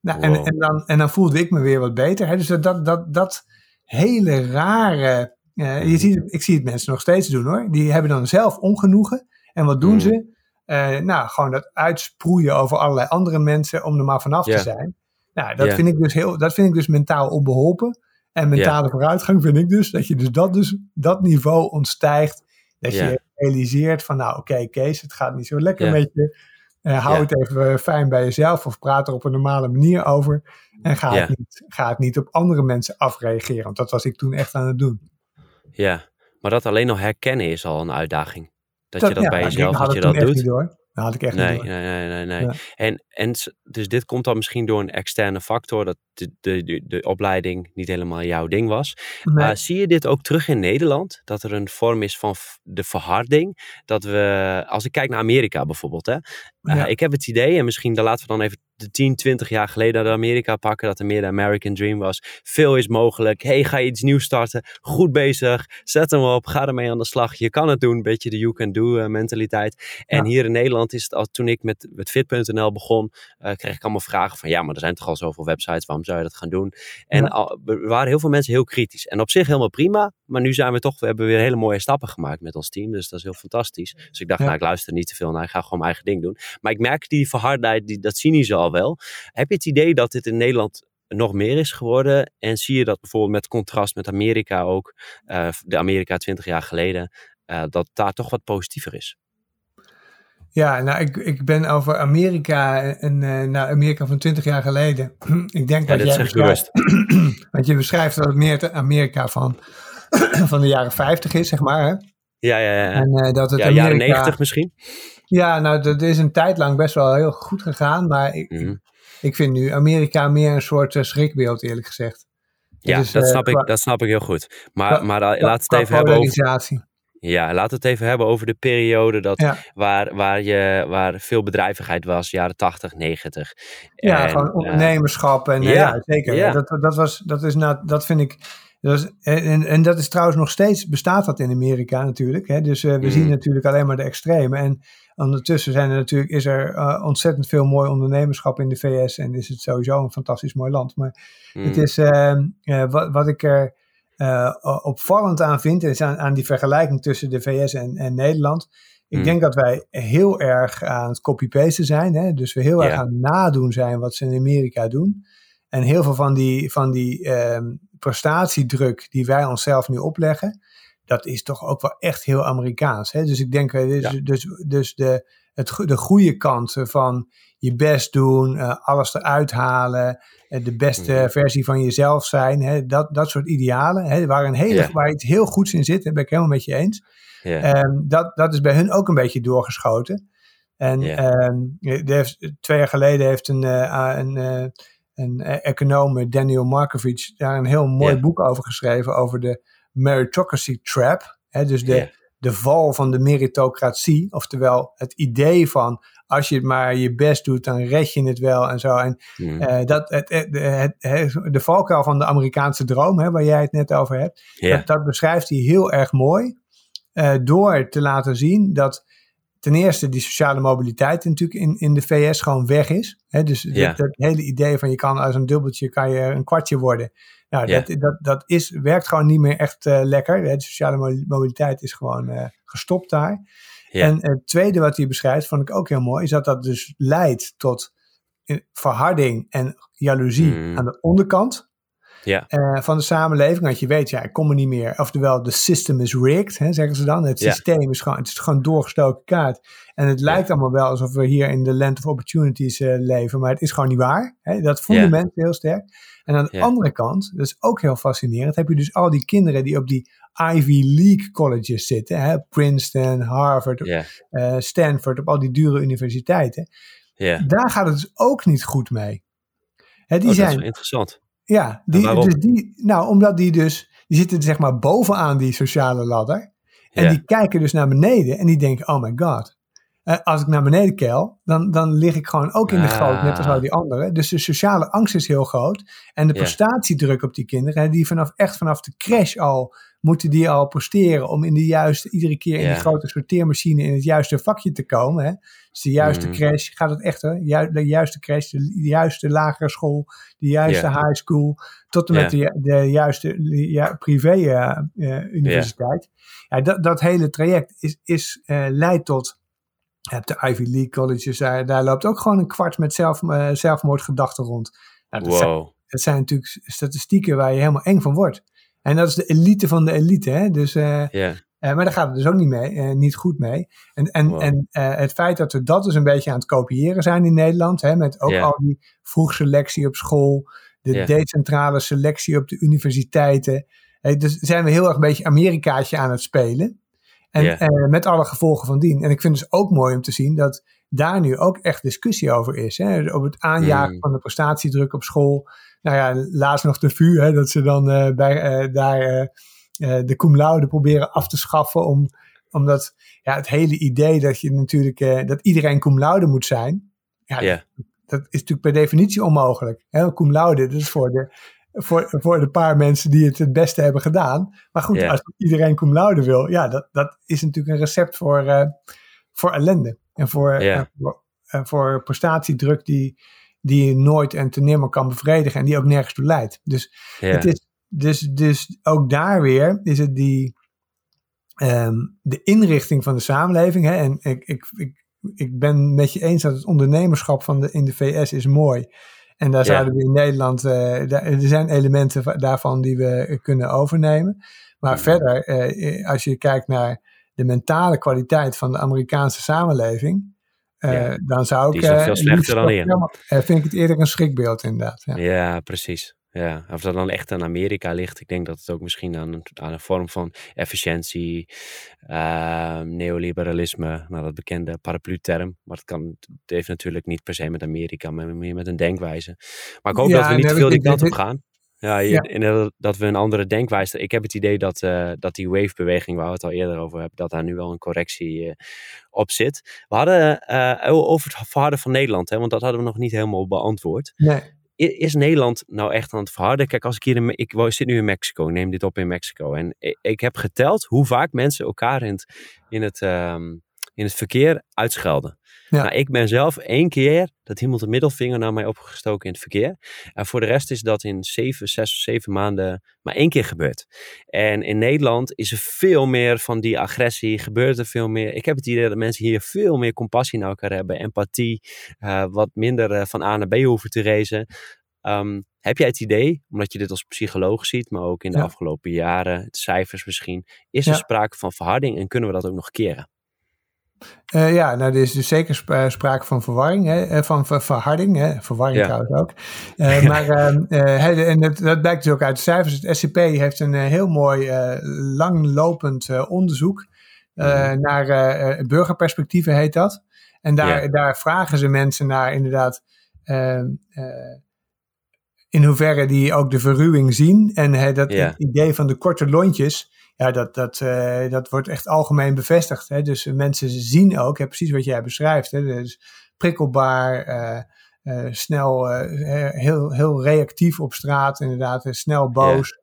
Nou, en, Wow. en, dan, en dan voelde ik me weer wat beter. Hè? Dus dat, dat, dat, dat hele rare. eh, je ziet, ik zie het mensen nog steeds doen hoor. Die hebben dan zelf ongenoegen. En wat doen Mm. ze? Eh, nou, gewoon dat uitsproeien over allerlei andere mensen om er maar vanaf te zijn. Nou, dat, vind ik dus heel, dat vind ik dus mentaal onbeholpen. En mentale vooruitgang vind ik dus dat je dus dat, dus dat niveau ontstijgt. Dat Ja. je realiseert van nou oké Kees, het gaat niet zo lekker Ja. met je. Eh, hou Ja. het even fijn bij jezelf of praat er op een normale manier over. En ga, het niet, ga het niet op andere mensen afreageren. Want dat was ik toen echt aan het doen. Ja, maar dat alleen al herkennen is al een uitdaging. Dat, je dat bij jezelf, dat je dat doet. Dat had ik echt Nee, niet door. nee, nee, nee. nee. Ja. En, en dus dit komt dan misschien door een externe factor, dat de, de, de, de opleiding niet helemaal jouw ding was. Nee. Uh, zie je dit ook terug in Nederland? Dat er een vorm is van de verharding? Dat we, als ik kijk naar Amerika bijvoorbeeld, hè, uh, Ja. ik heb het idee, en misschien dan laten we dan even de 10, 20 jaar geleden naar Amerika pakken, dat er meer de American Dream was. Veel is mogelijk. hey, ga je iets nieuws starten? Goed bezig. Zet hem op. Ga ermee aan de slag. Je kan het doen. Een beetje de you can do uh, mentaliteit. En Ja. hier in Nederland is het al, toen ik met, met fit.nl begon, uh, kreeg ik allemaal vragen van ja, maar er zijn toch al zoveel websites, waarom zou je dat gaan doen? En Ja. al, er waren heel veel mensen heel kritisch. En op zich helemaal prima, maar nu zijn we toch, we hebben weer hele mooie stappen gemaakt met ons team, dus dat is heel fantastisch. Dus ik dacht, Ja. nou, ik luister niet te veel naar, ik ga gewoon mijn eigen ding doen. Maar ik merk die verhardheid, die, dat cynische al wel. Heb je het idee dat dit in Nederland nog meer is geworden? En zie je dat bijvoorbeeld met contrast met Amerika ook, uh, de Amerika 20 jaar geleden, uh, dat daar toch wat positiever is? Ja, nou, ik, ik ben over Amerika en uh, nou, Amerika van 20 jaar geleden. <clears throat> ik denk ja, dat jij beschrijft, <clears throat> want je beschrijft dat het meer het Amerika van, <clears throat> van de jaren 50 is, zeg maar. Hè? Ja, ja, ja. En, uh, dat het ja, Amerika, jaren 90 misschien? Ja, nou, dat is een tijd lang best wel heel goed gegaan, maar ik, Mhm. ik vind nu Amerika meer een soort uh, schrikbeeld, eerlijk gezegd. Ja, Dus, dat, eh, snap ik, dat snap ik heel goed. Maar, qua- maar qua- laat het even hebben over... Ja, laten we het even hebben over de periode dat, Ja. waar, waar, je, waar veel bedrijvigheid was, jaren 80, 90. Ja, En, gewoon eh, ondernemerschap en ja, ja, ja zeker. ja. Dat, dat, was, dat is nou, dat vind ik. Is, en, en dat is trouwens nog steeds, bestaat dat in Amerika natuurlijk. Hè? Dus uh, we Mm. zien natuurlijk alleen maar de extreme. En ondertussen zijn er natuurlijk, is er uh, ontzettend veel mooi ondernemerschap in de VS. En is het sowieso een fantastisch mooi land. Maar mm, het is, uh, wat, wat ik er opvallend aan vind, is aan, aan, die vergelijking tussen de VS en, en Nederland. Ik Mm. denk dat wij heel erg aan het copy-pasten zijn. Hè? Dus we heel erg aan het nadoen zijn wat ze in Amerika doen. En heel veel van die, van die um, prestatiedruk die wij onszelf nu opleggen, dat is toch ook wel echt heel Amerikaans. Hè? Dus ik denk, dus, Ja. dus, dus de, het, de goede kant van je best doen, uh, alles eruit halen, uh, de beste Mhm. versie van jezelf zijn, hè? Dat, dat soort idealen, hè? Waar, een hele, Ja. waar iets heel goeds in zit, daar ben ik helemaal met je eens. ja. Um, dat, dat is bij hun ook een beetje doorgeschoten. En um, er heeft, twee jaar geleden heeft een, uh, een, een econoom, Daniel Markovic, daar een heel mooi boek over geschreven, over de meritocracy trap. Hè, dus de, de val van de meritocratie. Oftewel het idee van als je het maar je best doet, dan red je het wel en zo. En Mm. eh, dat, het, het, het, het- de valkuil van de Amerikaanse droom, hè, waar jij het net over hebt, dat, dat beschrijft hij heel erg mooi. eh, door te laten zien dat ten eerste die sociale mobiliteit natuurlijk in, in de VS gewoon weg is. Hè, dus Ja. dat, dat hele idee van je kan als een dubbeltje kan je een kwartje worden. Nou, Ja. dat, dat, dat is, werkt gewoon niet meer echt eh, lekker. hè. De sociale mo- mobiliteit is gewoon eh, gestopt daar. Ja. En het tweede wat hij beschrijft, vond ik ook heel mooi, is dat dat dus leidt tot eh, verharding en jaloezie Mm. aan de onderkant Ja. eh, van de samenleving. Want je weet, ja, ik kom er niet meer. Oftewel, de system is rigged, hè, zeggen ze dan. Het Ja. systeem is gewoon, het is gewoon doorgestoken kaart. En het lijkt allemaal wel alsof we hier in de land of opportunities eh, leven. Maar het is gewoon niet waar. Hè. Dat voelen mensen heel sterk. En aan de andere kant, dat is ook heel fascinerend, heb je dus al die kinderen die op die Ivy League colleges zitten. Hè, Princeton, Harvard, eh, Stanford, op al die dure universiteiten. Ja. Daar gaat het dus ook niet goed mee. Hè, die Oh, dat is zijn, wel interessant. Ja, die, dus die, nou, omdat die dus, die zitten zeg maar bovenaan die sociale ladder. En Ja. die kijken dus naar beneden en die denken, oh my god. Eh, als ik naar beneden keil, dan, dan lig ik gewoon ook in de Ah. goot, net als al die anderen. Dus de sociale angst is heel groot. En de prestatiedruk op die kinderen, die vanaf, echt vanaf de crash al, moeten die al presteren om in de juiste, iedere keer in Ja. die grote sorteermachine in het juiste vakje te komen. Hè. Dus de juiste Mhm. crash, gaat het echt hè? Ju- de juiste crash, de, de juiste lagere school, de juiste high school, tot en met de, de juiste de, ja, privé eh, eh, universiteit. Ja. dat, dat hele traject is, is, eh, leidt tot je hebt de Ivy League colleges, daar, daar loopt ook gewoon een kwart met zelf, zelfmoordgedachten rond. Nou, dat, zijn, Wow. dat zijn natuurlijk statistieken waar je helemaal eng van wordt. En dat is de elite van de elite. Hè? Dus, eh, eh, maar daar gaat het dus ook niet mee, eh, niet goed mee. En, en, Wow. en het feit dat we dat dus een beetje aan het kopiëren zijn in Nederland, hè, met ook al die vroegselectie op school, de decentrale selectie op de universiteiten. Dus zijn we heel erg een beetje Amerikaatje aan het spelen. En met alle gevolgen van dien. En ik vind het dus ook mooi om te zien dat daar nu ook echt discussie over is. Hè? Over het aanjagen Mm. van de prestatiedruk op school. Nou ja, laatst nog de VU, hè, dat ze dan eh, bij, eh, daar eh, de cum laude proberen af te schaffen. Om, omdat ja, het hele idee dat je natuurlijk dat iedereen cum laude moet zijn. Ja, dat is natuurlijk per definitie onmogelijk. Hè? Cum laude, dat is voor de, voor, voor de paar mensen die het het beste hebben gedaan. Maar goed, als iedereen cum laude wil, ja, dat, dat is natuurlijk een recept voor, voor ellende. En voor, voor, en voor prestatiedruk die, die je nooit en te nimmer kan bevredigen en die ook nergens toe leidt. Dus, Ja. het is, dus, dus ook daar weer is het die, ehm, de inrichting van de samenleving. Hè? En ik, ik, ik, ik ben met je eens dat het ondernemerschap van de, in de VS is mooi. En daar Ja. zouden we in Nederland, eh, daar, er zijn elementen va- daarvan die we kunnen overnemen. Maar Mhm. verder, eh, als je kijkt naar de mentale kwaliteit van de Amerikaanse samenleving, eh, Ja. dan zou ik. Die is nog eh, veel slechter dan eh, vind ik het eerder een schrikbeeld, inderdaad. Ja. Ja, precies. Ja, of dat dan echt aan Amerika ligt. Ik denk dat het ook misschien aan een, aan een vorm van efficiëntie, ehm, neoliberalisme, nou dat bekende paraplu-term. Maar het, kan, het heeft natuurlijk niet per se met Amerika, maar meer met een denkwijze. Maar ik hoop Ja, dat we niet te veel die kant op gaan. Ja, je- Ja. en dat- we een andere denkwijze. Ik heb het idee dat, eh, dat die wave-beweging, waar we het al eerder over hebben, dat daar nu wel een correctie eh, op zit. We hadden eh, over het verharden van Nederland, hè, want dat hadden we nog niet helemaal beantwoord Nee. is Nederland nou echt aan het verharden? Kijk, als ik hier in, ik zit nu in Mexico, ik neem dit op in Mexico. En ik, ik heb geteld hoe vaak mensen elkaar in het, in het, ehm, in het verkeer uitschelden. Ja. Nou, ik ben zelf één keer dat iemand een middelvinger naar mij opgestoken in het verkeer. En voor de rest is dat in zeven, zes of zeven maanden maar één keer gebeurd. En in Nederland is er veel meer van die agressie, gebeurt er veel meer. Ik heb het idee dat mensen hier veel meer compassie naar elkaar hebben, empathie, eh, wat minder eh, van A naar B hoeven te reizen. Ehm, heb jij het idee, omdat je dit als psycholoog ziet, maar ook in de Ja. afgelopen jaren, de cijfers misschien, is er Ja. sprake van verharding en kunnen we dat ook nog keren? Eh, ja, nou, er is dus zeker sp- eh, sprake van verwarring, hè, eh, van ver- verharding, hè, verwarring Ja. trouwens ook. <laughs> Maar ehm, eh, en dat, dat blijkt dus ook uit de cijfers. Het SCP heeft een heel mooi langlopend onderzoek eh, Mhm. naar burgerperspectieven heet dat. En daar, Ja. daar vragen ze mensen naar inderdaad ehm, eh, in hoeverre die ook de verruwing zien. En hè, dat Ja. het idee van de korte lontjes ja, dat, dat, dat wordt echt algemeen bevestigd. Hè? Dus mensen zien ook, hè, precies wat jij beschrijft. Hè? Dus prikkelbaar, snel, heel, heel reactief op straat, inderdaad, snel boos.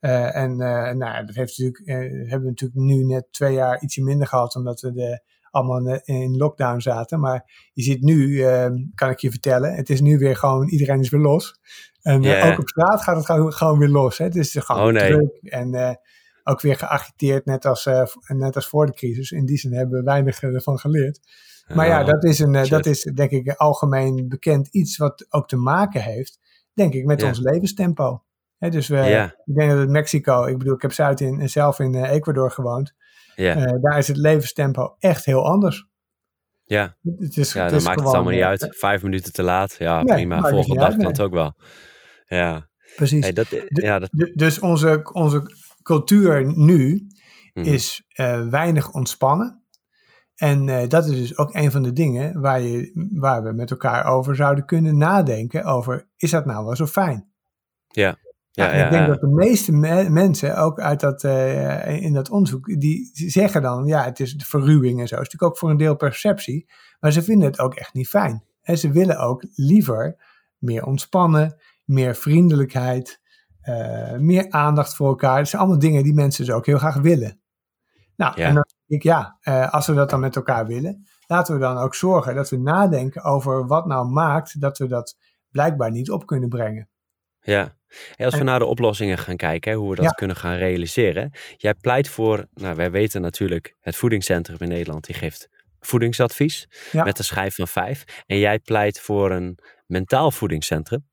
en nou, dat heeft natuurlijk, hebben we natuurlijk nu net twee jaar ietsje minder gehad, omdat we de allemaal in lockdown zaten. Maar je ziet nu, ehm, kan ik je vertellen, het is nu weer gewoon, iedereen is weer los. En eh, ook op straat gaat het gewoon, gewoon weer los. Hè? Het is gewoon oh, druk en uh, ook weer geagiteerd, net als, uh, net als voor de crisis. In die zin hebben we weinig ervan geleerd. Maar ja, dat is, een, dat is denk ik algemeen bekend iets wat ook te maken heeft, denk ik, met ons levenstempo. dus we, ik denk dat het Mexico, ik bedoel, ik heb zuid in, zelf in Ecuador gewoond. Ja. Uh, daar is het levenstempo echt heel anders. Ja, het is, ja het dan maakt het allemaal niet uit. Eh, Vijf minuten te laat, ja prima. Volgende dag kan het ook wel. Ja, precies. Hey, dat, ja, dat... Dus onze, onze cultuur nu mhm. is uh, weinig ontspannen. En uh, dat is dus ook een van de dingen waar, je, waar we met elkaar over zouden kunnen nadenken. Over, is dat nou wel zo fijn? Ja. Ja, ik denk dat de meeste mensen, ook uit dat, uh, in dat onderzoek, die zeggen dan, ja, het is de verruwing en zo. Het is natuurlijk ook voor een deel perceptie, maar ze vinden het ook echt niet fijn. En ze willen ook liever meer ontspannen, meer vriendelijkheid, meer aandacht voor elkaar. Dat zijn allemaal dingen die mensen dus ook heel graag willen. Nou, en dan denk ik, ja, uh, als we dat dan met elkaar willen, laten we dan ook zorgen dat we nadenken over wat nou maakt dat we dat blijkbaar niet op kunnen brengen. Ja, als we naar de oplossingen gaan kijken, hoe we dat kunnen gaan realiseren. Jij pleit voor, nou wij weten natuurlijk, het voedingscentrum in Nederland, die geeft voedingsadvies met een schijf van vijf. En jij pleit voor een mentaal voedingscentrum.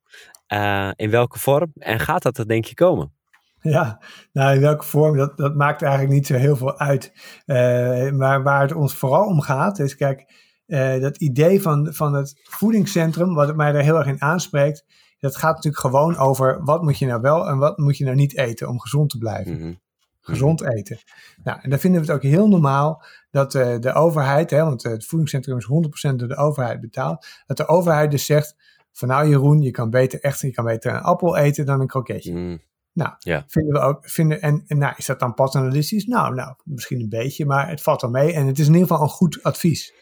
Uh, in welke vorm? En gaat dat er denk je komen? Ja, nou in welke vorm, dat, dat maakt eigenlijk niet zo heel veel uit. Uh, maar waar het ons vooral om gaat, is kijk, uh, dat idee van, van het voedingscentrum, wat mij daar heel erg in aanspreekt, dat gaat natuurlijk gewoon over wat moet je nou wel en wat moet je nou niet eten om gezond te blijven. Mhm. Gezond eten. Nou, en dan vinden we het ook heel normaal dat uh, de overheid, hè, want het voedingscentrum is 100% door de overheid betaald, dat de overheid dus zegt van nou Jeroen, je kan beter echt, je kan beter een appel eten dan een kroketje. Mhm. Nou, vinden we ook, vinden, en, en nou, is dat dan paternalistisch? Nou, nou, misschien een beetje, maar het valt wel mee en het is in ieder geval een goed advies.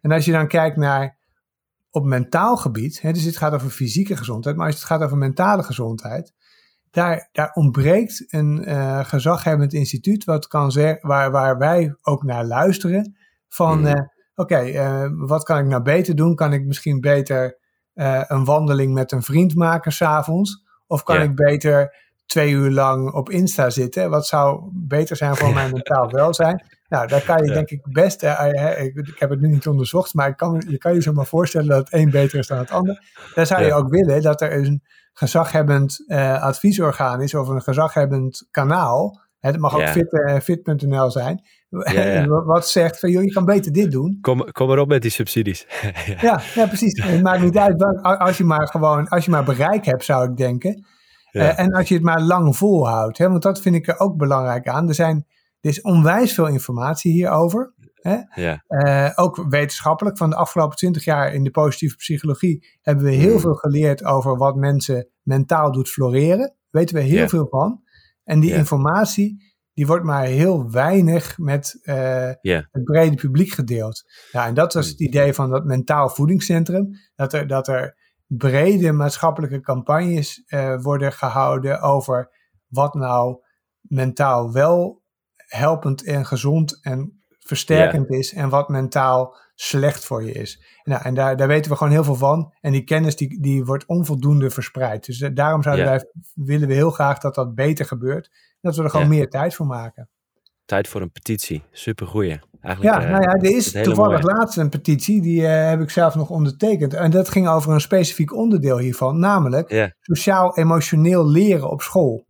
En als je dan kijkt naar op mentaal gebied, hè, dus het gaat over fysieke gezondheid, maar als het gaat over mentale gezondheid, daar, daar ontbreekt een uh, gezaghebbend instituut wat kan zeggen, waar, waar wij ook naar luisteren. Van mhm. eh, oké, uh, wat kan ik nou beter doen? Kan ik misschien beter een wandeling met een vriend maken s'avonds? Of kan ik beter twee uur lang op Insta zitten? Wat zou beter zijn voor mijn mentaal welzijn? Nou, daar kan je denk ik best, uh, ik, ik, heb het nu niet onderzocht, maar kan, je kan je zo maar voorstellen dat het een beter is dan het ander. Daar zou je ook willen dat er een gezaghebbend adviesorgaan is of een gezaghebbend kanaal. Het mag ook fit.nl fit zijn. Wat zegt van, joh, je kan beter dit doen. Kom, kom erop met die subsidies. <laughs> ja. ja, precies. Het maakt niet uit. Als je maar gewoon, als je maar bereik hebt, zou ik denken. Uh, en als je het maar lang volhoudt. Hè, want dat vind ik er ook belangrijk aan. Er zijn er is onwijs veel informatie hierover. Hè? Ja. Uh, ook wetenschappelijk. Van de afgelopen twintig jaar in de positieve psychologie hebben we heel mm. veel geleerd over wat mensen mentaal doet floreren. Weten we heel veel van. En die informatie, die wordt maar heel weinig met uh, het brede publiek gedeeld. Ja, en dat was het mm. idee van dat mentaal voedingscentrum. Dat er, dat er brede maatschappelijke campagnes uh, worden gehouden over wat nou mentaal wel helpend en gezond en versterkend is en wat mentaal slecht voor je is. Nou, en daar, daar weten we gewoon heel veel van. En die kennis die, die wordt onvoldoende verspreid. Dus daarom zouden wij, willen we heel graag dat dat beter gebeurt. Dat we er gewoon meer tijd voor maken. Tijd voor een petitie. Supergoeie. Eigenlijk, ja, nou ja, er is toevallig laatst een petitie, die uh, heb ik zelf nog ondertekend. En dat ging over een specifiek onderdeel hiervan, namelijk sociaal-emotioneel leren op school.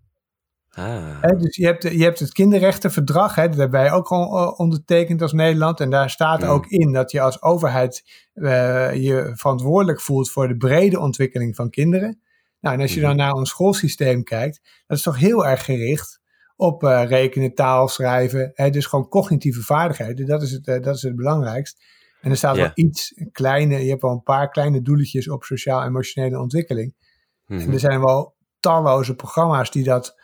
Ah. dus je hebt, je hebt het kinderrechtenverdrag, hè, dat hebben wij ook al eh, ondertekend als Nederland. En daar staat mm. ook in dat je als overheid uh, je verantwoordelijk voelt voor de brede ontwikkeling van kinderen. Nou, en als je dan mm-hmm. naar ons schoolsysteem kijkt, dat is toch heel erg gericht op uh, rekenen, taal, schrijven. Hè, dus gewoon cognitieve vaardigheden, dat is het, dat is het belangrijkst. En er staat wel iets, kleine, je hebt wel een paar kleine doeletjes op sociaal-emotionele ontwikkeling. En mm-hmm. er zijn wel talloze programma's die dat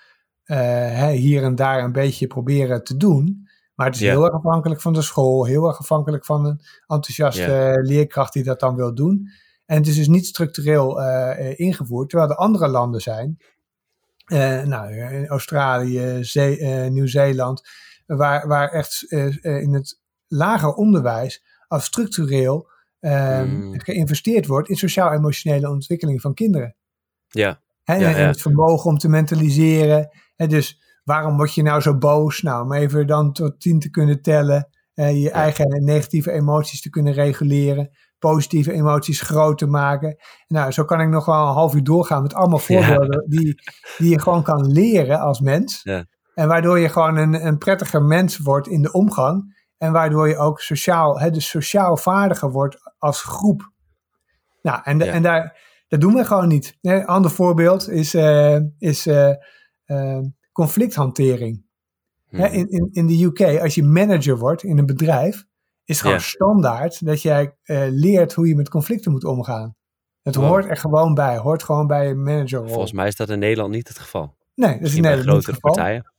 hier en daar een beetje proberen te doen. Maar het is heel erg afhankelijk van de school, heel erg afhankelijk van een enthousiaste leerkracht die dat dan wil doen. En het is dus niet structureel ingevoerd, terwijl er andere landen zijn, nou, Australië, Nieuw-Zeeland, waar, waar echt in het lager onderwijs als structureel um, geïnvesteerd wordt in sociaal-emotionele ontwikkeling van kinderen. Ja. en het vermogen om te mentaliseren. dus waarom word je nou zo boos? Nou, om even dan tot tien te kunnen tellen. Je eigen negatieve emoties te kunnen reguleren. Positieve emoties groot te maken. Nou, zo kan ik nog wel een half uur doorgaan met allemaal <laughs> voorbeelden die, die je gewoon kan leren als mens. Ja. En waardoor je gewoon een, een prettiger mens wordt in de omgang. En waardoor je ook sociaal, hè, dus sociaal vaardiger wordt als groep. Nou, en, en daar, dat doen we gewoon niet. Een ander voorbeeld is, uh, is uh, uh, conflicthantering. Hmm. in, in, in de UK, als je manager wordt in een bedrijf, is gewoon standaard dat jij leert hoe je met conflicten moet omgaan. Het hoort er gewoon bij, hoort gewoon bij een manager. Volgens mij is dat in Nederland niet het geval. Nee, dat is in Nederland niet het geval. partijen.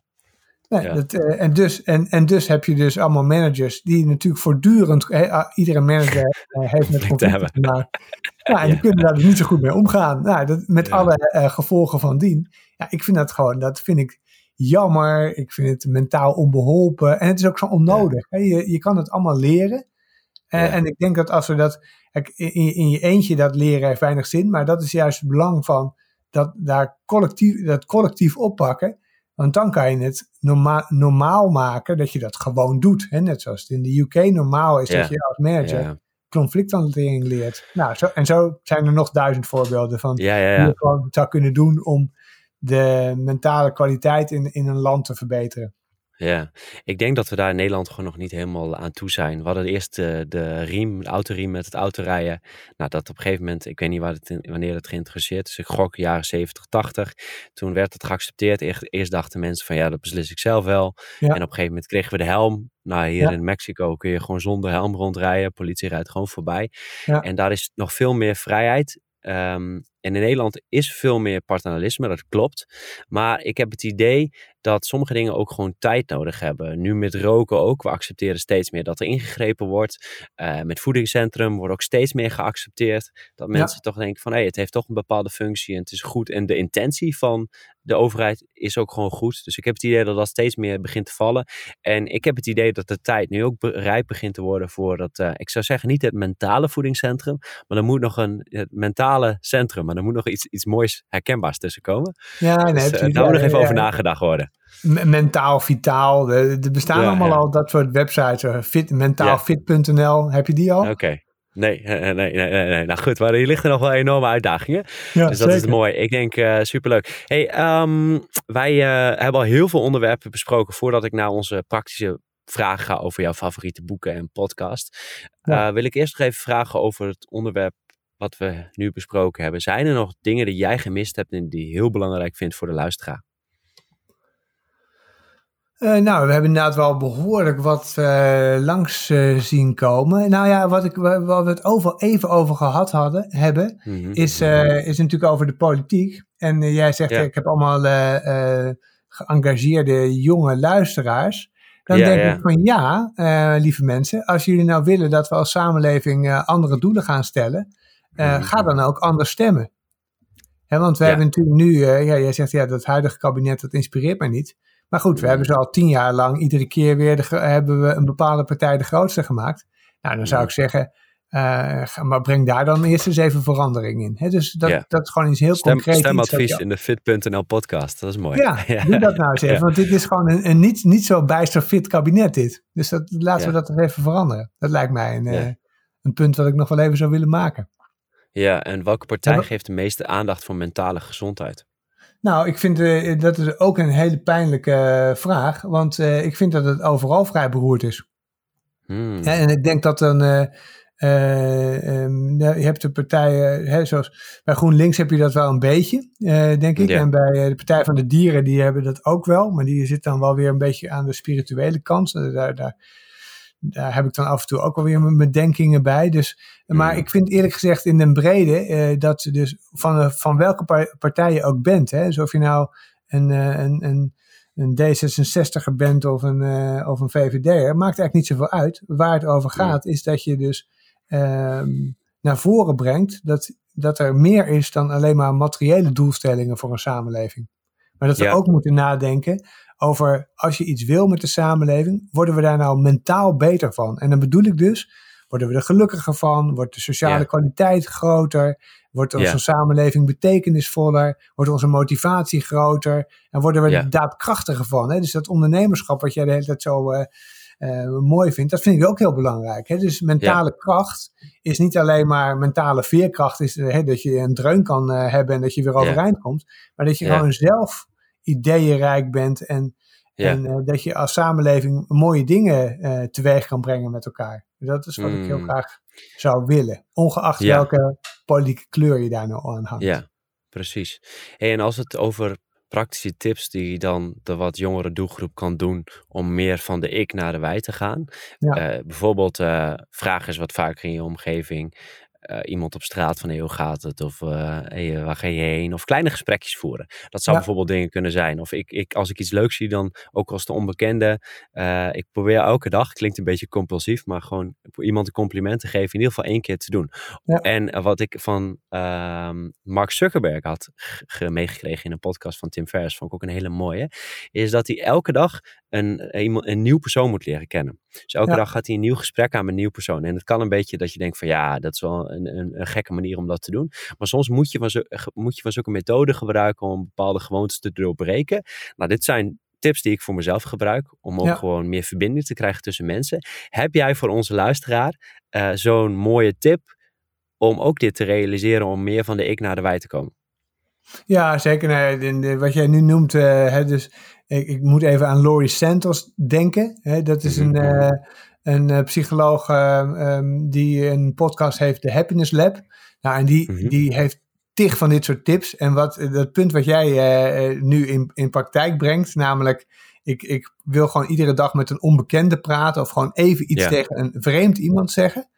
Nee, dat, uh, en, dus, en, en dus heb je dus allemaal managers die natuurlijk voortdurend, iedere manager uh, <laughs> heeft met conflicten te maken. <laughs> Ja, en die kunnen daar dus niet zo goed mee omgaan. Nou, dat, met alle gevolgen van dien. Ja, ik vind dat gewoon, dat vind ik jammer. Ik vind het mentaal onbeholpen. En het is ook zo onnodig. Ja. Je, je kan het allemaal leren. En ik denk dat als we dat, in, in je eentje dat leren heeft weinig zin. Maar dat is juist het belang van dat daar collectief, dat collectief oppakken. Want dan kan je het norma normaal maken dat je dat gewoon doet. Hè? Net zoals het in de UK normaal is dat je als manager ja. conflicthantering leert. Nou, zo, en zo zijn er nog duizend voorbeelden van ja, hoe je gewoon zou kunnen doen om de mentale kwaliteit in, in een land te verbeteren. Ja, ik denk dat we daar in Nederland gewoon nog niet helemaal aan toe zijn. We hadden eerst de, de riem, de autoriem met het autorijden. Nou, dat op een gegeven moment, ik weet niet waar het wanneer het geïnteresseerd is. Ik gok jaren 70, 80. Toen werd het geaccepteerd. Eerst, eerst dachten mensen van ja, dat beslis ik zelf wel. En op een gegeven moment kregen we de helm. Nou, hier in Mexico kun je gewoon zonder helm rondrijden. Politie rijdt gewoon voorbij. Ja. En daar is nog veel meer vrijheid. Um, en in Nederland is veel meer paternalisme, dat klopt. Maar ik heb het idee dat sommige dingen ook gewoon tijd nodig hebben. Nu met roken ook. We accepteren steeds meer dat er ingegrepen wordt. Uh, met voedingscentrum wordt ook steeds meer geaccepteerd. Dat mensen toch denken van hé, hey, het heeft toch een bepaalde functie en het is goed. En de intentie van de overheid is ook gewoon goed. Dus ik heb het idee dat dat steeds meer begint te vallen. En ik heb het idee dat de tijd nu ook rijp begint te worden voor dat, uh, ik zou zeggen, niet het mentale voedingscentrum, maar er moet nog een mentale centrum, maar er moet nog iets, iets moois herkenbaars tussen komen. Ja, nee, dus, uh, daar moet nog even over nagedacht worden. Mentaal, vitaal, er bestaan allemaal al dat soort websites. Eh, fit, mentaalfit.nl, heb je die al? Oké. Nee, nee, nee, nee, nee. Nou goed, maar hier liggen nog wel enorme uitdagingen. Ja, dus dat zeker. is mooi. Ik denk uh, superleuk. Hey, um, wij uh, hebben al heel veel onderwerpen besproken voordat ik naar onze praktische vragen ga over jouw favoriete boeken en podcast. Ja. Uh, wil ik eerst nog even vragen over het onderwerp wat we nu besproken hebben. Zijn er nog dingen die jij gemist hebt en die je heel belangrijk vindt voor de luisteraar? Uh, nou, we hebben inderdaad wel behoorlijk wat uh, langs uh, zien komen. Nou ja, wat, ik, wat we het over, even over gehad hadden, hebben, mm -hmm. is, is natuurlijk over de politiek. En jij zegt, ja. ik heb allemaal geëngageerde jonge luisteraars. Dan ja, denk ja. ik van ja, lieve mensen, als jullie nou willen dat we als samenleving andere doelen gaan stellen, mm -hmm. ga dan ook anders stemmen. Want we hebben natuurlijk nu, ja, jij zegt ja, dat huidige kabinet, dat inspireert mij niet. Maar goed, we hebben zo al tien jaar lang iedere keer weer de, hebben we een bepaalde partij de grootste gemaakt. Nou, dan zou ik zeggen, uh, maar breng daar dan eerst eens even verandering in. He, dus dat, ja. dat is gewoon iets heel Stem, concreets. Stemadvies in de fit.nl podcast, dat is mooi. Ja, <laughs> ja, doe dat nou eens even, want dit is gewoon een, een, niet, niet zo bijster fit kabinet dit. Dus dat, laten we dat even veranderen. Dat lijkt mij een, uh, een punt wat ik nog wel even zou willen maken. Ja, en welke partij geeft de meeste aandacht voor mentale gezondheid? Nou, ik vind uh, dat is ook een hele pijnlijke uh, vraag, want uh, ik vind dat het overal vrij beroerd is. Hmm. Ja, en ik denk dat dan, um, je hebt de partijen, hè, zoals bij GroenLinks heb je dat wel een beetje, denk ik. Ja. En bij de Partij van de Dieren, die hebben dat ook wel, maar die zit dan wel weer een beetje aan de spirituele kant. Daar, daar, daar heb ik dan af en toe ook alweer mijn bedenkingen bij. Dus, maar ik vind eerlijk gezegd in den brede uh, dat dus van, van welke partij je ook bent, hè, dus of je nou een, een, een, een D66er bent of een, uh, of een VVD'er, maakt eigenlijk niet zoveel uit. Waar het over gaat, is dat je dus ehm, naar voren brengt dat, dat er meer is dan alleen maar materiële doelstellingen voor een samenleving. Maar dat we ook moeten nadenken over als je iets wil met de samenleving, worden we daar nou mentaal beter van? En dan bedoel ik dus, worden we er gelukkiger van? Wordt de sociale kwaliteit groter? Wordt onze samenleving betekenisvoller? Wordt onze motivatie groter? En worden we er daadkrachtiger van? Hè? Dus dat ondernemerschap wat jij de hele tijd zo uh, uh, mooi vindt, dat vind ik ook heel belangrijk. Hè? Dus mentale kracht is niet alleen maar mentale veerkracht, is, hè, dat je een dreun kan uh, hebben en dat je weer overeind komt, maar dat je gewoon zelf ideeënrijk bent en, en uh, dat je als samenleving mooie dingen uh, teweeg kan brengen met elkaar. Dat is wat ik heel mm. graag zou willen, ongeacht welke politieke kleur je daar nou aan hangt. Ja, precies. Hey, en als het over praktische tips die dan de wat jongere doelgroep kan doen om meer van de ik naar de wij te gaan. Ja. Uh, bijvoorbeeld uh, vraag eens wat vaker in je omgeving. Uh, iemand op straat van hey, hoe gaat het? Of uh, hey, waar ga je heen? Of kleine gesprekjes voeren. Dat zou bijvoorbeeld dingen kunnen zijn. Of ik, ik, als ik iets leuks zie, dan ook als de onbekende. Uh, ik probeer elke dag, klinkt een beetje compulsief, maar gewoon iemand een compliment te geven. In ieder geval één keer te doen. Ja. En wat ik van ehm, Mark Zuckerberg had meegekregen in een podcast van Tim Ferriss, vond ik ook een hele mooie. Is dat hij elke dag een, een, een nieuw persoon moet leren kennen. Dus elke dag gaat hij een nieuw gesprek aan met een nieuw persoon. En het kan een beetje dat je denkt van ja, dat is wel een, een, een gekke manier om dat te doen. Maar soms moet je, van zo, moet je van zulke methoden gebruiken om bepaalde gewoontes te doorbreken. Nou, dit zijn tips die ik voor mezelf gebruik. Om ook gewoon meer verbinding te krijgen tussen mensen. Heb jij voor onze luisteraar uh, zo'n mooie tip om ook dit te realiseren om meer van de ik naar de wij te komen? Ja, zeker. Nou, wat jij nu noemt, uh, hè, dus ik, ik, moet even aan Laurie Santos denken. Hè, dat is een, uh, een uh, psycholoog um, die een podcast heeft, de Happiness Lab. Nou, en die, mm-hmm. die heeft tig van dit soort tips. En wat, dat punt wat jij nu in, in praktijk brengt, namelijk ik, ik wil gewoon iedere dag met een onbekende praten of gewoon even iets tegen een vreemd iemand zeggen.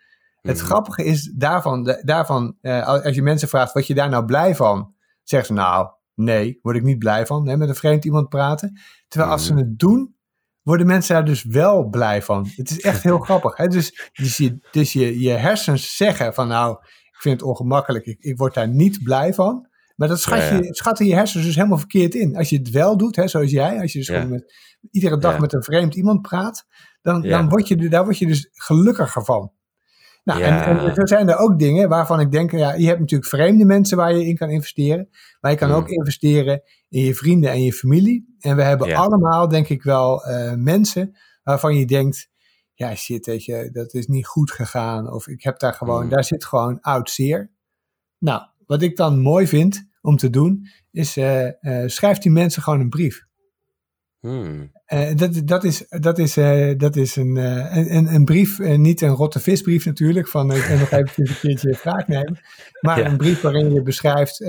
Het mm-hmm. grappige is daarvan, de, daarvan als je mensen vraagt wat je daar nou blij van, zeggen ze nou, nee, word ik niet blij van, hè, met een vreemd iemand praten. Terwijl als ze mhm. het doen, worden mensen daar dus wel blij van. Het is echt heel <laughs> grappig. Hè? Dus, dus, je, dus je, je hersens zeggen van nou, ik vind het ongemakkelijk, ik, ik word daar niet blij van. Maar dat schat je, schatten je hersens dus helemaal verkeerd in. Als je het wel doet, hè, zoals jij, als je dus met, iedere dag met een vreemd iemand praat, dan, dan word je, daar word je dus gelukkiger van. Nou, en, en er zijn er ook dingen waarvan ik denk, ja, je hebt natuurlijk vreemde mensen waar je in kan investeren. Maar je kan ook investeren in je vrienden en je familie. En we hebben allemaal, denk ik wel, uh, mensen waarvan je denkt, ja shit, weet je, dat is niet goed gegaan. Of ik heb daar gewoon, mm. daar zit gewoon oud zeer. Nou, wat ik dan mooi vind om te doen, is uh, uh, schrijf die mensen gewoon een brief. Hmm. Uh, dat, dat, is, dat, is, uh, dat is een, uh, een, een brief, niet een rotte visbrief natuurlijk, van ik wil nog <laughs> even een keertje vraag nemen, maar ja. een brief waarin je beschrijft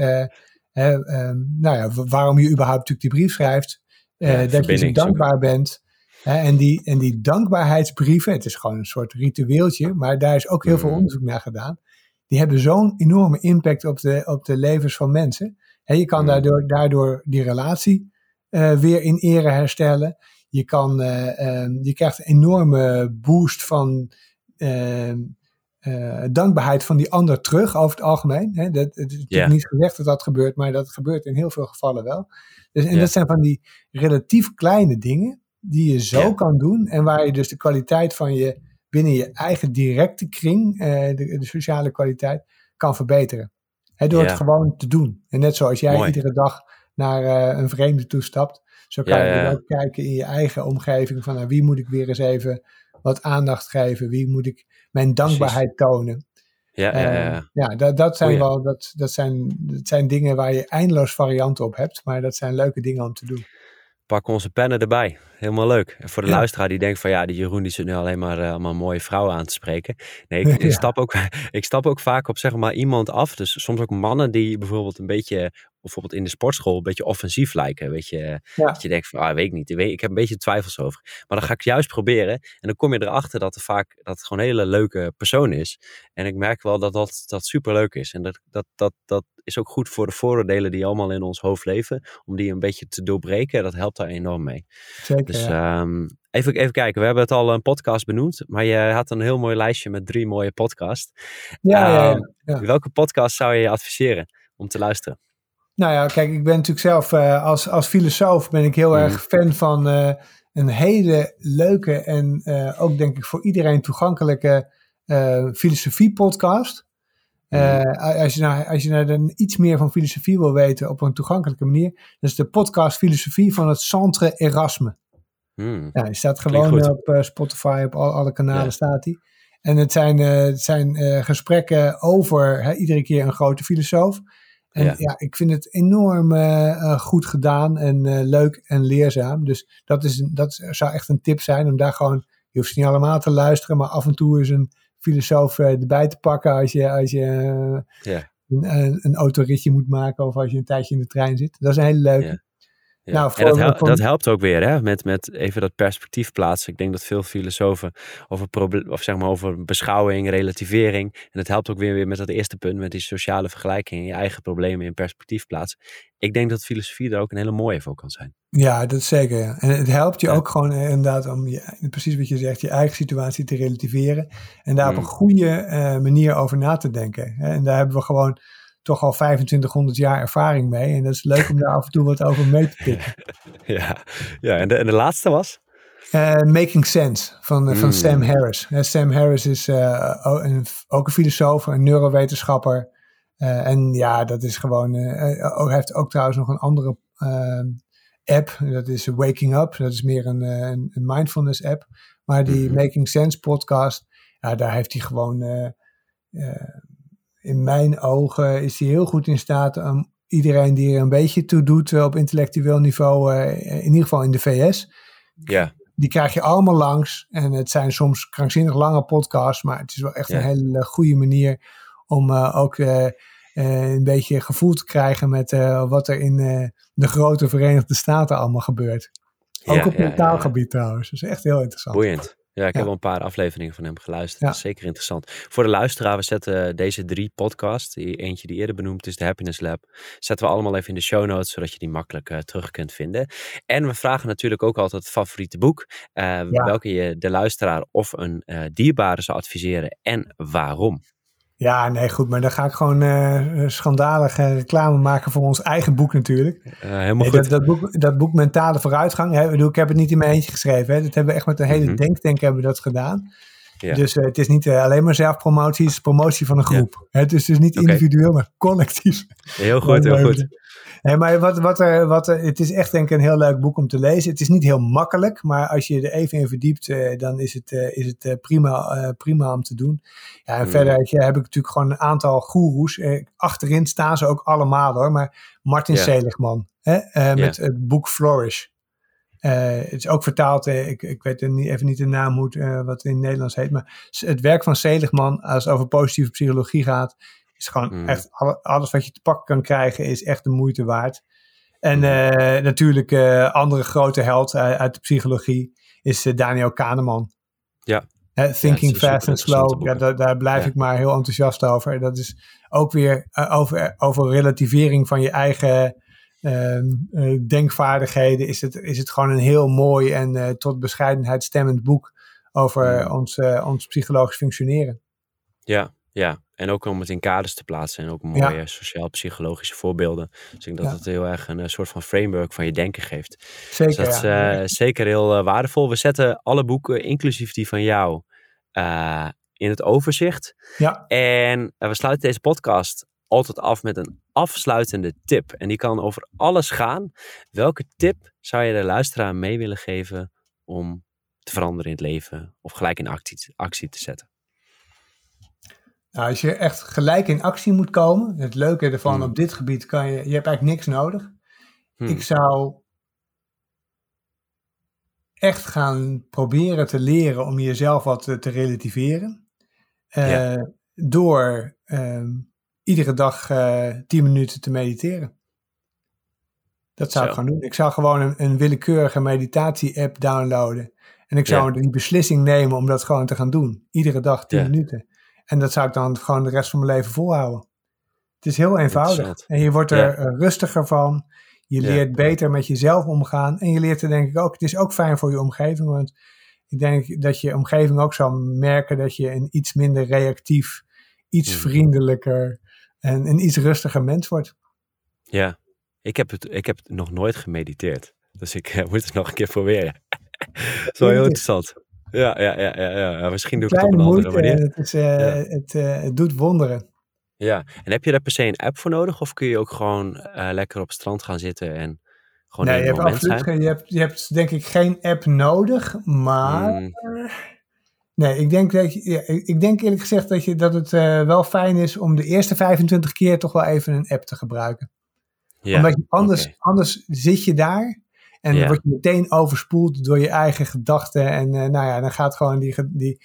nou ja, waarom je überhaupt natuurlijk die brief schrijft, ja, dat je zo dankbaar bent. en, die, en die dankbaarheidsbrieven, het is gewoon een soort ritueeltje, maar daar is ook heel veel hmm. onderzoek naar gedaan. Die hebben zo'n enorme impact op de, op de levens van mensen. En je kan hmm. daardoor, daardoor die relatie weer in ere herstellen. Je, kan, uh, um, je krijgt een enorme boost van uh, dankbaarheid van die ander terug over het algemeen. Hè? Dat, het is yeah. niet gezegd dat dat gebeurt, maar dat gebeurt in heel veel gevallen wel. Dus, en yeah. dat zijn van die relatief kleine dingen die je zo yeah. kan doen en waar je dus de kwaliteit van je binnen je eigen directe kring, de, de, sociale kwaliteit, kan verbeteren. Hè, door het gewoon te doen. En net zoals jij Mooi. iedere dag naar uh, een vreemde toestapt. Zo kan ja, je ook kijken in je eigen omgeving van nou, wie moet ik weer eens even wat aandacht geven, wie moet ik mijn dankbaarheid Precies. tonen. Ja, ja, ja. Uh, ja dat, dat, zijn wel, dat, dat, zijn, dat zijn dingen waar je eindeloos varianten op hebt, maar dat zijn leuke dingen om te doen pak onze pennen erbij. Helemaal leuk. En voor de ja. luisteraar die denkt van ja, die Jeroen die zit nu alleen maar uh, allemaal mooie vrouwen aan te spreken. Nee, ik, <laughs> ik, stap ook, <laughs> ik stap ook vaak op zeg maar iemand af. Dus soms ook mannen die bijvoorbeeld een beetje bijvoorbeeld in de sportschool een beetje offensief lijken. Weet je, dat je denkt van, ah, weet ik niet, ik heb een beetje twijfels over. Maar dan ga ik juist proberen en dan kom je erachter dat, er vaak, dat het gewoon een hele leuke persoon is. En ik merk wel dat dat, dat super leuk is. En dat, dat, dat, dat is ook goed voor de vooroordelen die allemaal in ons hoofd leven, om die een beetje te doorbreken. Dat helpt daar enorm mee. Zeker, dus ehm, even, even kijken, we hebben het al een podcast benoemd, maar je had een heel mooi lijstje met drie mooie podcasts. Ja, ja, ja, ehm, Welke podcast zou je adviseren om te luisteren? Nou ja, kijk, ik ben natuurlijk zelf uh, als, als filosoof ben ik heel mhm. erg fan van uh, een hele leuke en uh, ook denk ik voor iedereen toegankelijke filosofie podcast. Mhm. als, je nou, als je nou dan iets meer van filosofie wil weten op een toegankelijke manier, dat is de podcast Filosofie van het Centre Erasme. Hmm. Ja, die staat gewoon op Spotify, op al, alle kanalen staat hij. En het zijn, het zijn gesprekken over hè, iedere keer een grote filosoof. En ja, ja ik vind het enorm uh, goed gedaan en uh, leuk en leerzaam. Dus dat, is, dat zou echt een tip zijn om daar gewoon, je hoeft niet allemaal te luisteren, maar af en toe eens een filosoof uh, erbij te pakken als je, als je ja. een, een autoritje moet maken of als je een tijdje in de trein zit. Dat is een hele leuke. Nou, en dat, dat, helpt ook weer, hè? Met, met even dat perspectief plaatsen. Ik denk dat veel filosofen over, of zeg maar over beschouwing, relativering. En het helpt ook weer, weer met dat eerste punt, met die sociale vergelijking en je eigen problemen in perspectief plaatsen. Ik denk dat filosofie daar ook een hele mooie voor kan zijn. Ja, dat zeker. Ja. En het helpt je ook gewoon eh, inderdaad om je, precies wat je zegt, je eigen situatie te relativeren. En daar op een mm. goede uh, manier over na te denken. En daar hebben we gewoon toch al 2500 jaar ervaring mee. En dat is leuk om daar af en toe wat over mee te pikken. <laughs> Ja, ja en, de, en de laatste was? Uh, Making Sense van, uh, van mm. Sam Harris. Uh, Sam Harris is ook een, ook, een, filosoof, een neurowetenschapper. en ja, dat is gewoon. hij heeft ook trouwens nog een andere app. Dat is Waking Up. Dat is meer een, een, mindfulness app. Maar die mm-hmm. Making Sense podcast, ja, daar heeft hij gewoon in mijn ogen is hij heel goed in staat om iedereen die er een beetje toe doet eh, op intellectueel niveau, uh, in ieder geval in de VS. Ja. Die krijg je allemaal langs. En het zijn soms krankzinnig lange podcasts, maar het is wel echt een hele goede manier om uh, ook een beetje gevoel te krijgen met wat er in de grote Verenigde Staten allemaal gebeurt. Ook ja, op mentaal gebied trouwens. Dat is echt heel interessant. Boeiend. Ja, ik heb al een paar afleveringen van hem geluisterd. Dat is zeker interessant. Voor de luisteraar, we zetten deze drie podcasts, eentje die eerder benoemd is, de Happiness Lab, zetten we allemaal even in de show notes, zodat je die makkelijk uh, terug kunt vinden. En we vragen natuurlijk ook altijd het favoriete boek, uh, welke je de luisteraar of een uh, dierbare zou adviseren en waarom. Ja, nee, goed, maar dan ga ik gewoon uh, schandalige reclame maken voor ons eigen boek natuurlijk. Uh, helemaal goed. Dat, dat, boek, dat boek Mentale Vooruitgang, hè, ik heb het niet in mijn eentje geschreven. Hè, dat hebben we echt met een hele mm denktank hebben we dat gedaan. Ja. Dus uh, het is niet alleen maar zelfpromotie, het is promotie van een groep. Ja. Het is dus niet individueel, maar collectief. Heel goed, heel goed. Maar wat, wat er, wat er, het is echt denk ik een heel leuk boek om te lezen. Het is niet heel makkelijk, maar als je er even in verdiept, uh, dan is het, is het prima, prima om te doen. Ja, en mm. verder heb, ik natuurlijk gewoon een aantal goeroes. achterin staan ze ook allemaal hoor, maar Martin yeah. Seligman hè, met het boek Flourish. Het is ook vertaald, ik, ik weet niet, even niet de naam hoe het, wat het in het Nederlands heet, maar het werk van Seligman, als het over positieve psychologie gaat, is gewoon mm. echt alles wat je te pakken kan krijgen, is echt de moeite waard. En mm. uh, natuurlijk, uh, andere grote held uit, uit de psychologie is Daniel Kahneman. Ja. Thinking Fast and Slow, ja, daar, daar blijf ja. ik maar heel enthousiast over. Dat is ook weer over, over relativering van je eigen denkvaardigheden. Is het, is het gewoon een heel mooi en tot bescheidenheid stemmend boek over mm. ons, ons psychologisch functioneren. Ja, ja, en ook om het in kaders te plaatsen en ook mooie sociaal-psychologische voorbeelden. Dus ik denk dat het heel erg een, soort van framework van je denken geeft. Zeker. Dus dat is uh, zeker heel uh, waardevol. We zetten alle boeken, inclusief die van jou, uh, in het overzicht. Ja. En we sluiten deze podcast altijd af met een afsluitende tip. En die kan over alles gaan. Welke tip zou je de luisteraar mee willen geven om te veranderen in het leven of gelijk in actie, actie te zetten? Nou, als je echt gelijk in actie moet komen, het leuke ervan, hmm. op dit gebied kan je, je hebt eigenlijk niks nodig. Hmm. Ik zou echt gaan proberen te leren om jezelf wat te, relativeren. Uh, Door uh, iedere dag eh, 10 minuten te mediteren. Dat zou ik gewoon doen. Ik zou gewoon een, een willekeurige meditatie-app downloaden. En ik zou die beslissing nemen om dat gewoon te gaan doen. Iedere dag 10 minuten. En dat zou ik dan gewoon de rest van mijn leven volhouden. Het is heel eenvoudig. En je wordt er eh, rustiger van. Je leert beter met jezelf omgaan. En je leert er denk ik ook, het is ook fijn voor je omgeving. Want ik denk dat je omgeving ook zal merken dat je een iets minder reactief, iets mm. vriendelijker en een iets rustiger mens wordt. Ja, ik heb het, ik heb het nog nooit gemediteerd. Dus ik uh, moet het nog een keer proberen. <laughs> Wel heel interessant. Ja, ja, ja, ja, ja. misschien doe ik het op een andere manier. Het, is, uh, het, uh, het doet wonderen. Ja, en heb je daar per se een app voor nodig? Of kun je ook gewoon lekker op het strand gaan zitten en gewoon nee, moment zijn? Geen, je, hebt, je hebt denk ik geen app nodig, maar... Hmm. Nee, ik denk, dat je, ik denk eerlijk gezegd dat, je, dat het wel fijn is om de eerste 25 keer toch wel even een app te gebruiken. Ja, Omdat je anders, anders zit je daar en dan word je meteen overspoeld door je eigen gedachten. En uh, nou ja, dan gaat gewoon die, die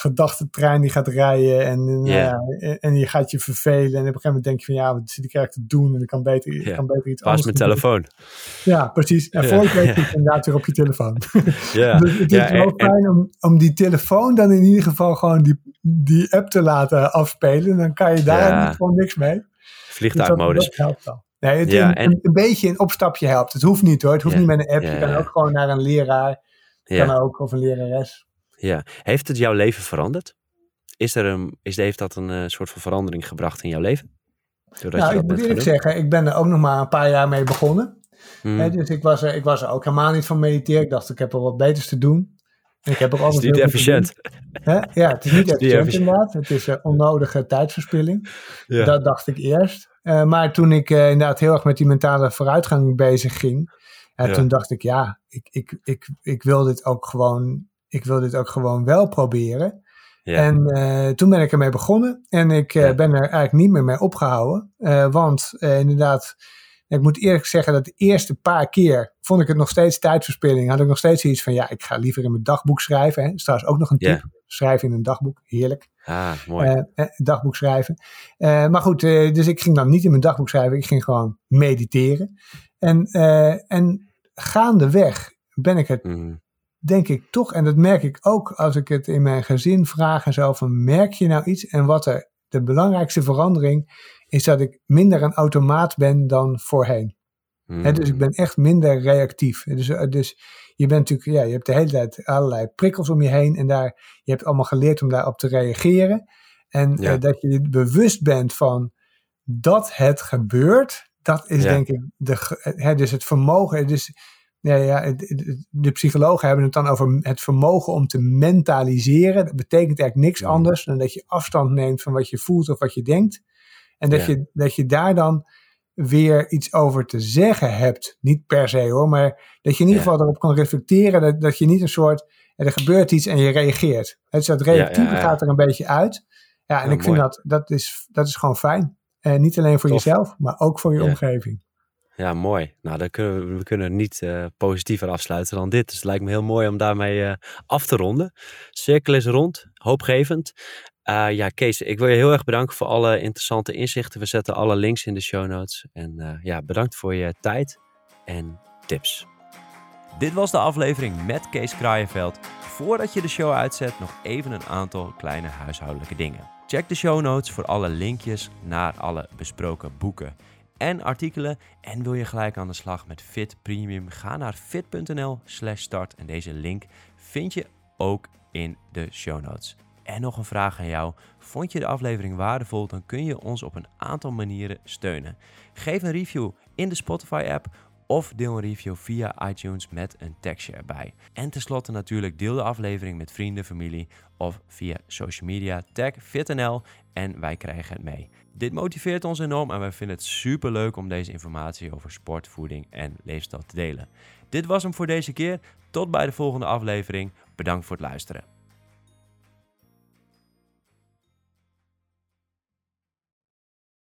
gedachtentrein die gaat rijden. En, uh, ja, en, je gaat je vervelen. En op een gegeven moment denk je van ja, wat zit ik eigenlijk te doen? En ik kan beter, ik kan beter iets Pas anders mijn telefoon. Ja, precies. En voor je weet je inderdaad weer op je telefoon. <laughs> <laughs> Ja. dus het is wel fijn om, om die telefoon dan in ieder geval gewoon die, die app te laten afspelen. Dan kan je daar gewoon niks mee. Vliegtuigmodus. Dus dat, helpt wel. Nee, het ja, een, een, beetje een opstapje helpt. Het hoeft niet hoor. Het hoeft niet met een app. je kan ook gewoon naar een leraar. Kan ook, of een lerares. Ja. Heeft het jouw leven veranderd? Is er een, is, heeft dat een uh, soort van verandering gebracht in jouw leven? Doordat nou, ik moet eerlijk zeggen, ik ben er ook nog maar een paar jaar mee begonnen. Hmm. dus ik was, er, ik was er ook helemaal niet van mediteren. Ik dacht, ik heb er wat beters te doen. En ik heb <laughs> ook altijd <laughs> het is niet efficiënt. Ja, het is niet efficiënt inderdaad. Het is een onnodige tijdverspilling. Ja. Dat dacht ik eerst. Uh, maar toen ik uh, inderdaad heel erg met die mentale vooruitgang bezig ging, uh, ja. toen dacht ik, ja, ik, ik, ik, ik, wil dit ook gewoon, ik wil dit ook gewoon wel proberen. Ja. En toen ben ik ermee begonnen en ik ben er eigenlijk niet meer mee opgehouden. want inderdaad, ik moet eerlijk zeggen dat de eerste paar keer vond ik het nog steeds tijdverspilling. Had ik nog steeds iets van, ja, ik ga liever in mijn dagboek schrijven. Hè. Dat is trouwens ook nog een tip. Schrijven in een dagboek, heerlijk. Ah, mooi. Uh, dagboek schrijven. Uh, maar goed, uh, dus ik ging dan niet in mijn dagboek schrijven. Ik ging gewoon mediteren. En, en gaandeweg ben ik het, mm. Denk ik toch, en dat merk ik ook als ik het in mijn gezin vraag en zo, van merk je nou iets? En wat er de belangrijkste verandering is dat ik minder een automaat ben dan voorheen. Mm. dus ik ben echt minder reactief. Dus, dus je bent natuurlijk, ja, je hebt de hele tijd allerlei prikkels om je heen en daar, je hebt allemaal geleerd om daarop te reageren. En eh, dat je bewust bent van dat het gebeurt, dat is denk ik de, hè, dus het vermogen. Dus ja, ja, de psychologen hebben het dan over het vermogen om te mentaliseren. Dat betekent eigenlijk niks anders dan dat je afstand neemt van wat je voelt of wat je denkt. En dat, je, dat je daar dan weer iets over te zeggen hebt. Niet per se hoor, maar dat je in ieder geval erop kan reflecteren. Dat, dat je niet een soort, er gebeurt iets en je reageert. Het, dat reactieve gaat er een beetje uit. Ja, en ik vind dat, dat is, dat is gewoon fijn. En niet alleen voor jezelf, maar ook voor je omgeving. Ja, mooi. Nou, dan kunnen we, kunnen niet uh, positiever afsluiten dan dit. Dus het lijkt me heel mooi om daarmee uh, af te ronden. Cirkel is rond, hoopgevend. Uh, ja, Kees, ik wil je heel erg bedanken voor alle interessante inzichten. We zetten alle links in de show notes. En ja, bedankt voor je tijd en tips. Dit was de aflevering met Kees Kraaienveld. Voordat je de show uitzet, nog even een aantal kleine huishoudelijke dingen. Check de show notes voor alle linkjes naar alle besproken boeken en artikelen. En wil je gelijk aan de slag met Fit Premium? Ga naar fit.nl/slash start. En deze link vind je ook in de show notes. En nog een vraag aan jou. Vond je de aflevering waardevol? Dan kun je ons op een aantal manieren steunen. Geef een review in de Spotify-app of deel een review via iTunes met een tekstje erbij. En tenslotte natuurlijk deel de aflevering met vrienden, familie of via social media. Tag FitNL en wij krijgen het mee. Dit motiveert ons enorm en wij vinden het super leuk om deze informatie over sport, voeding en leefstijl te delen. Dit was hem voor deze keer. Tot bij de volgende aflevering. Bedankt voor het luisteren.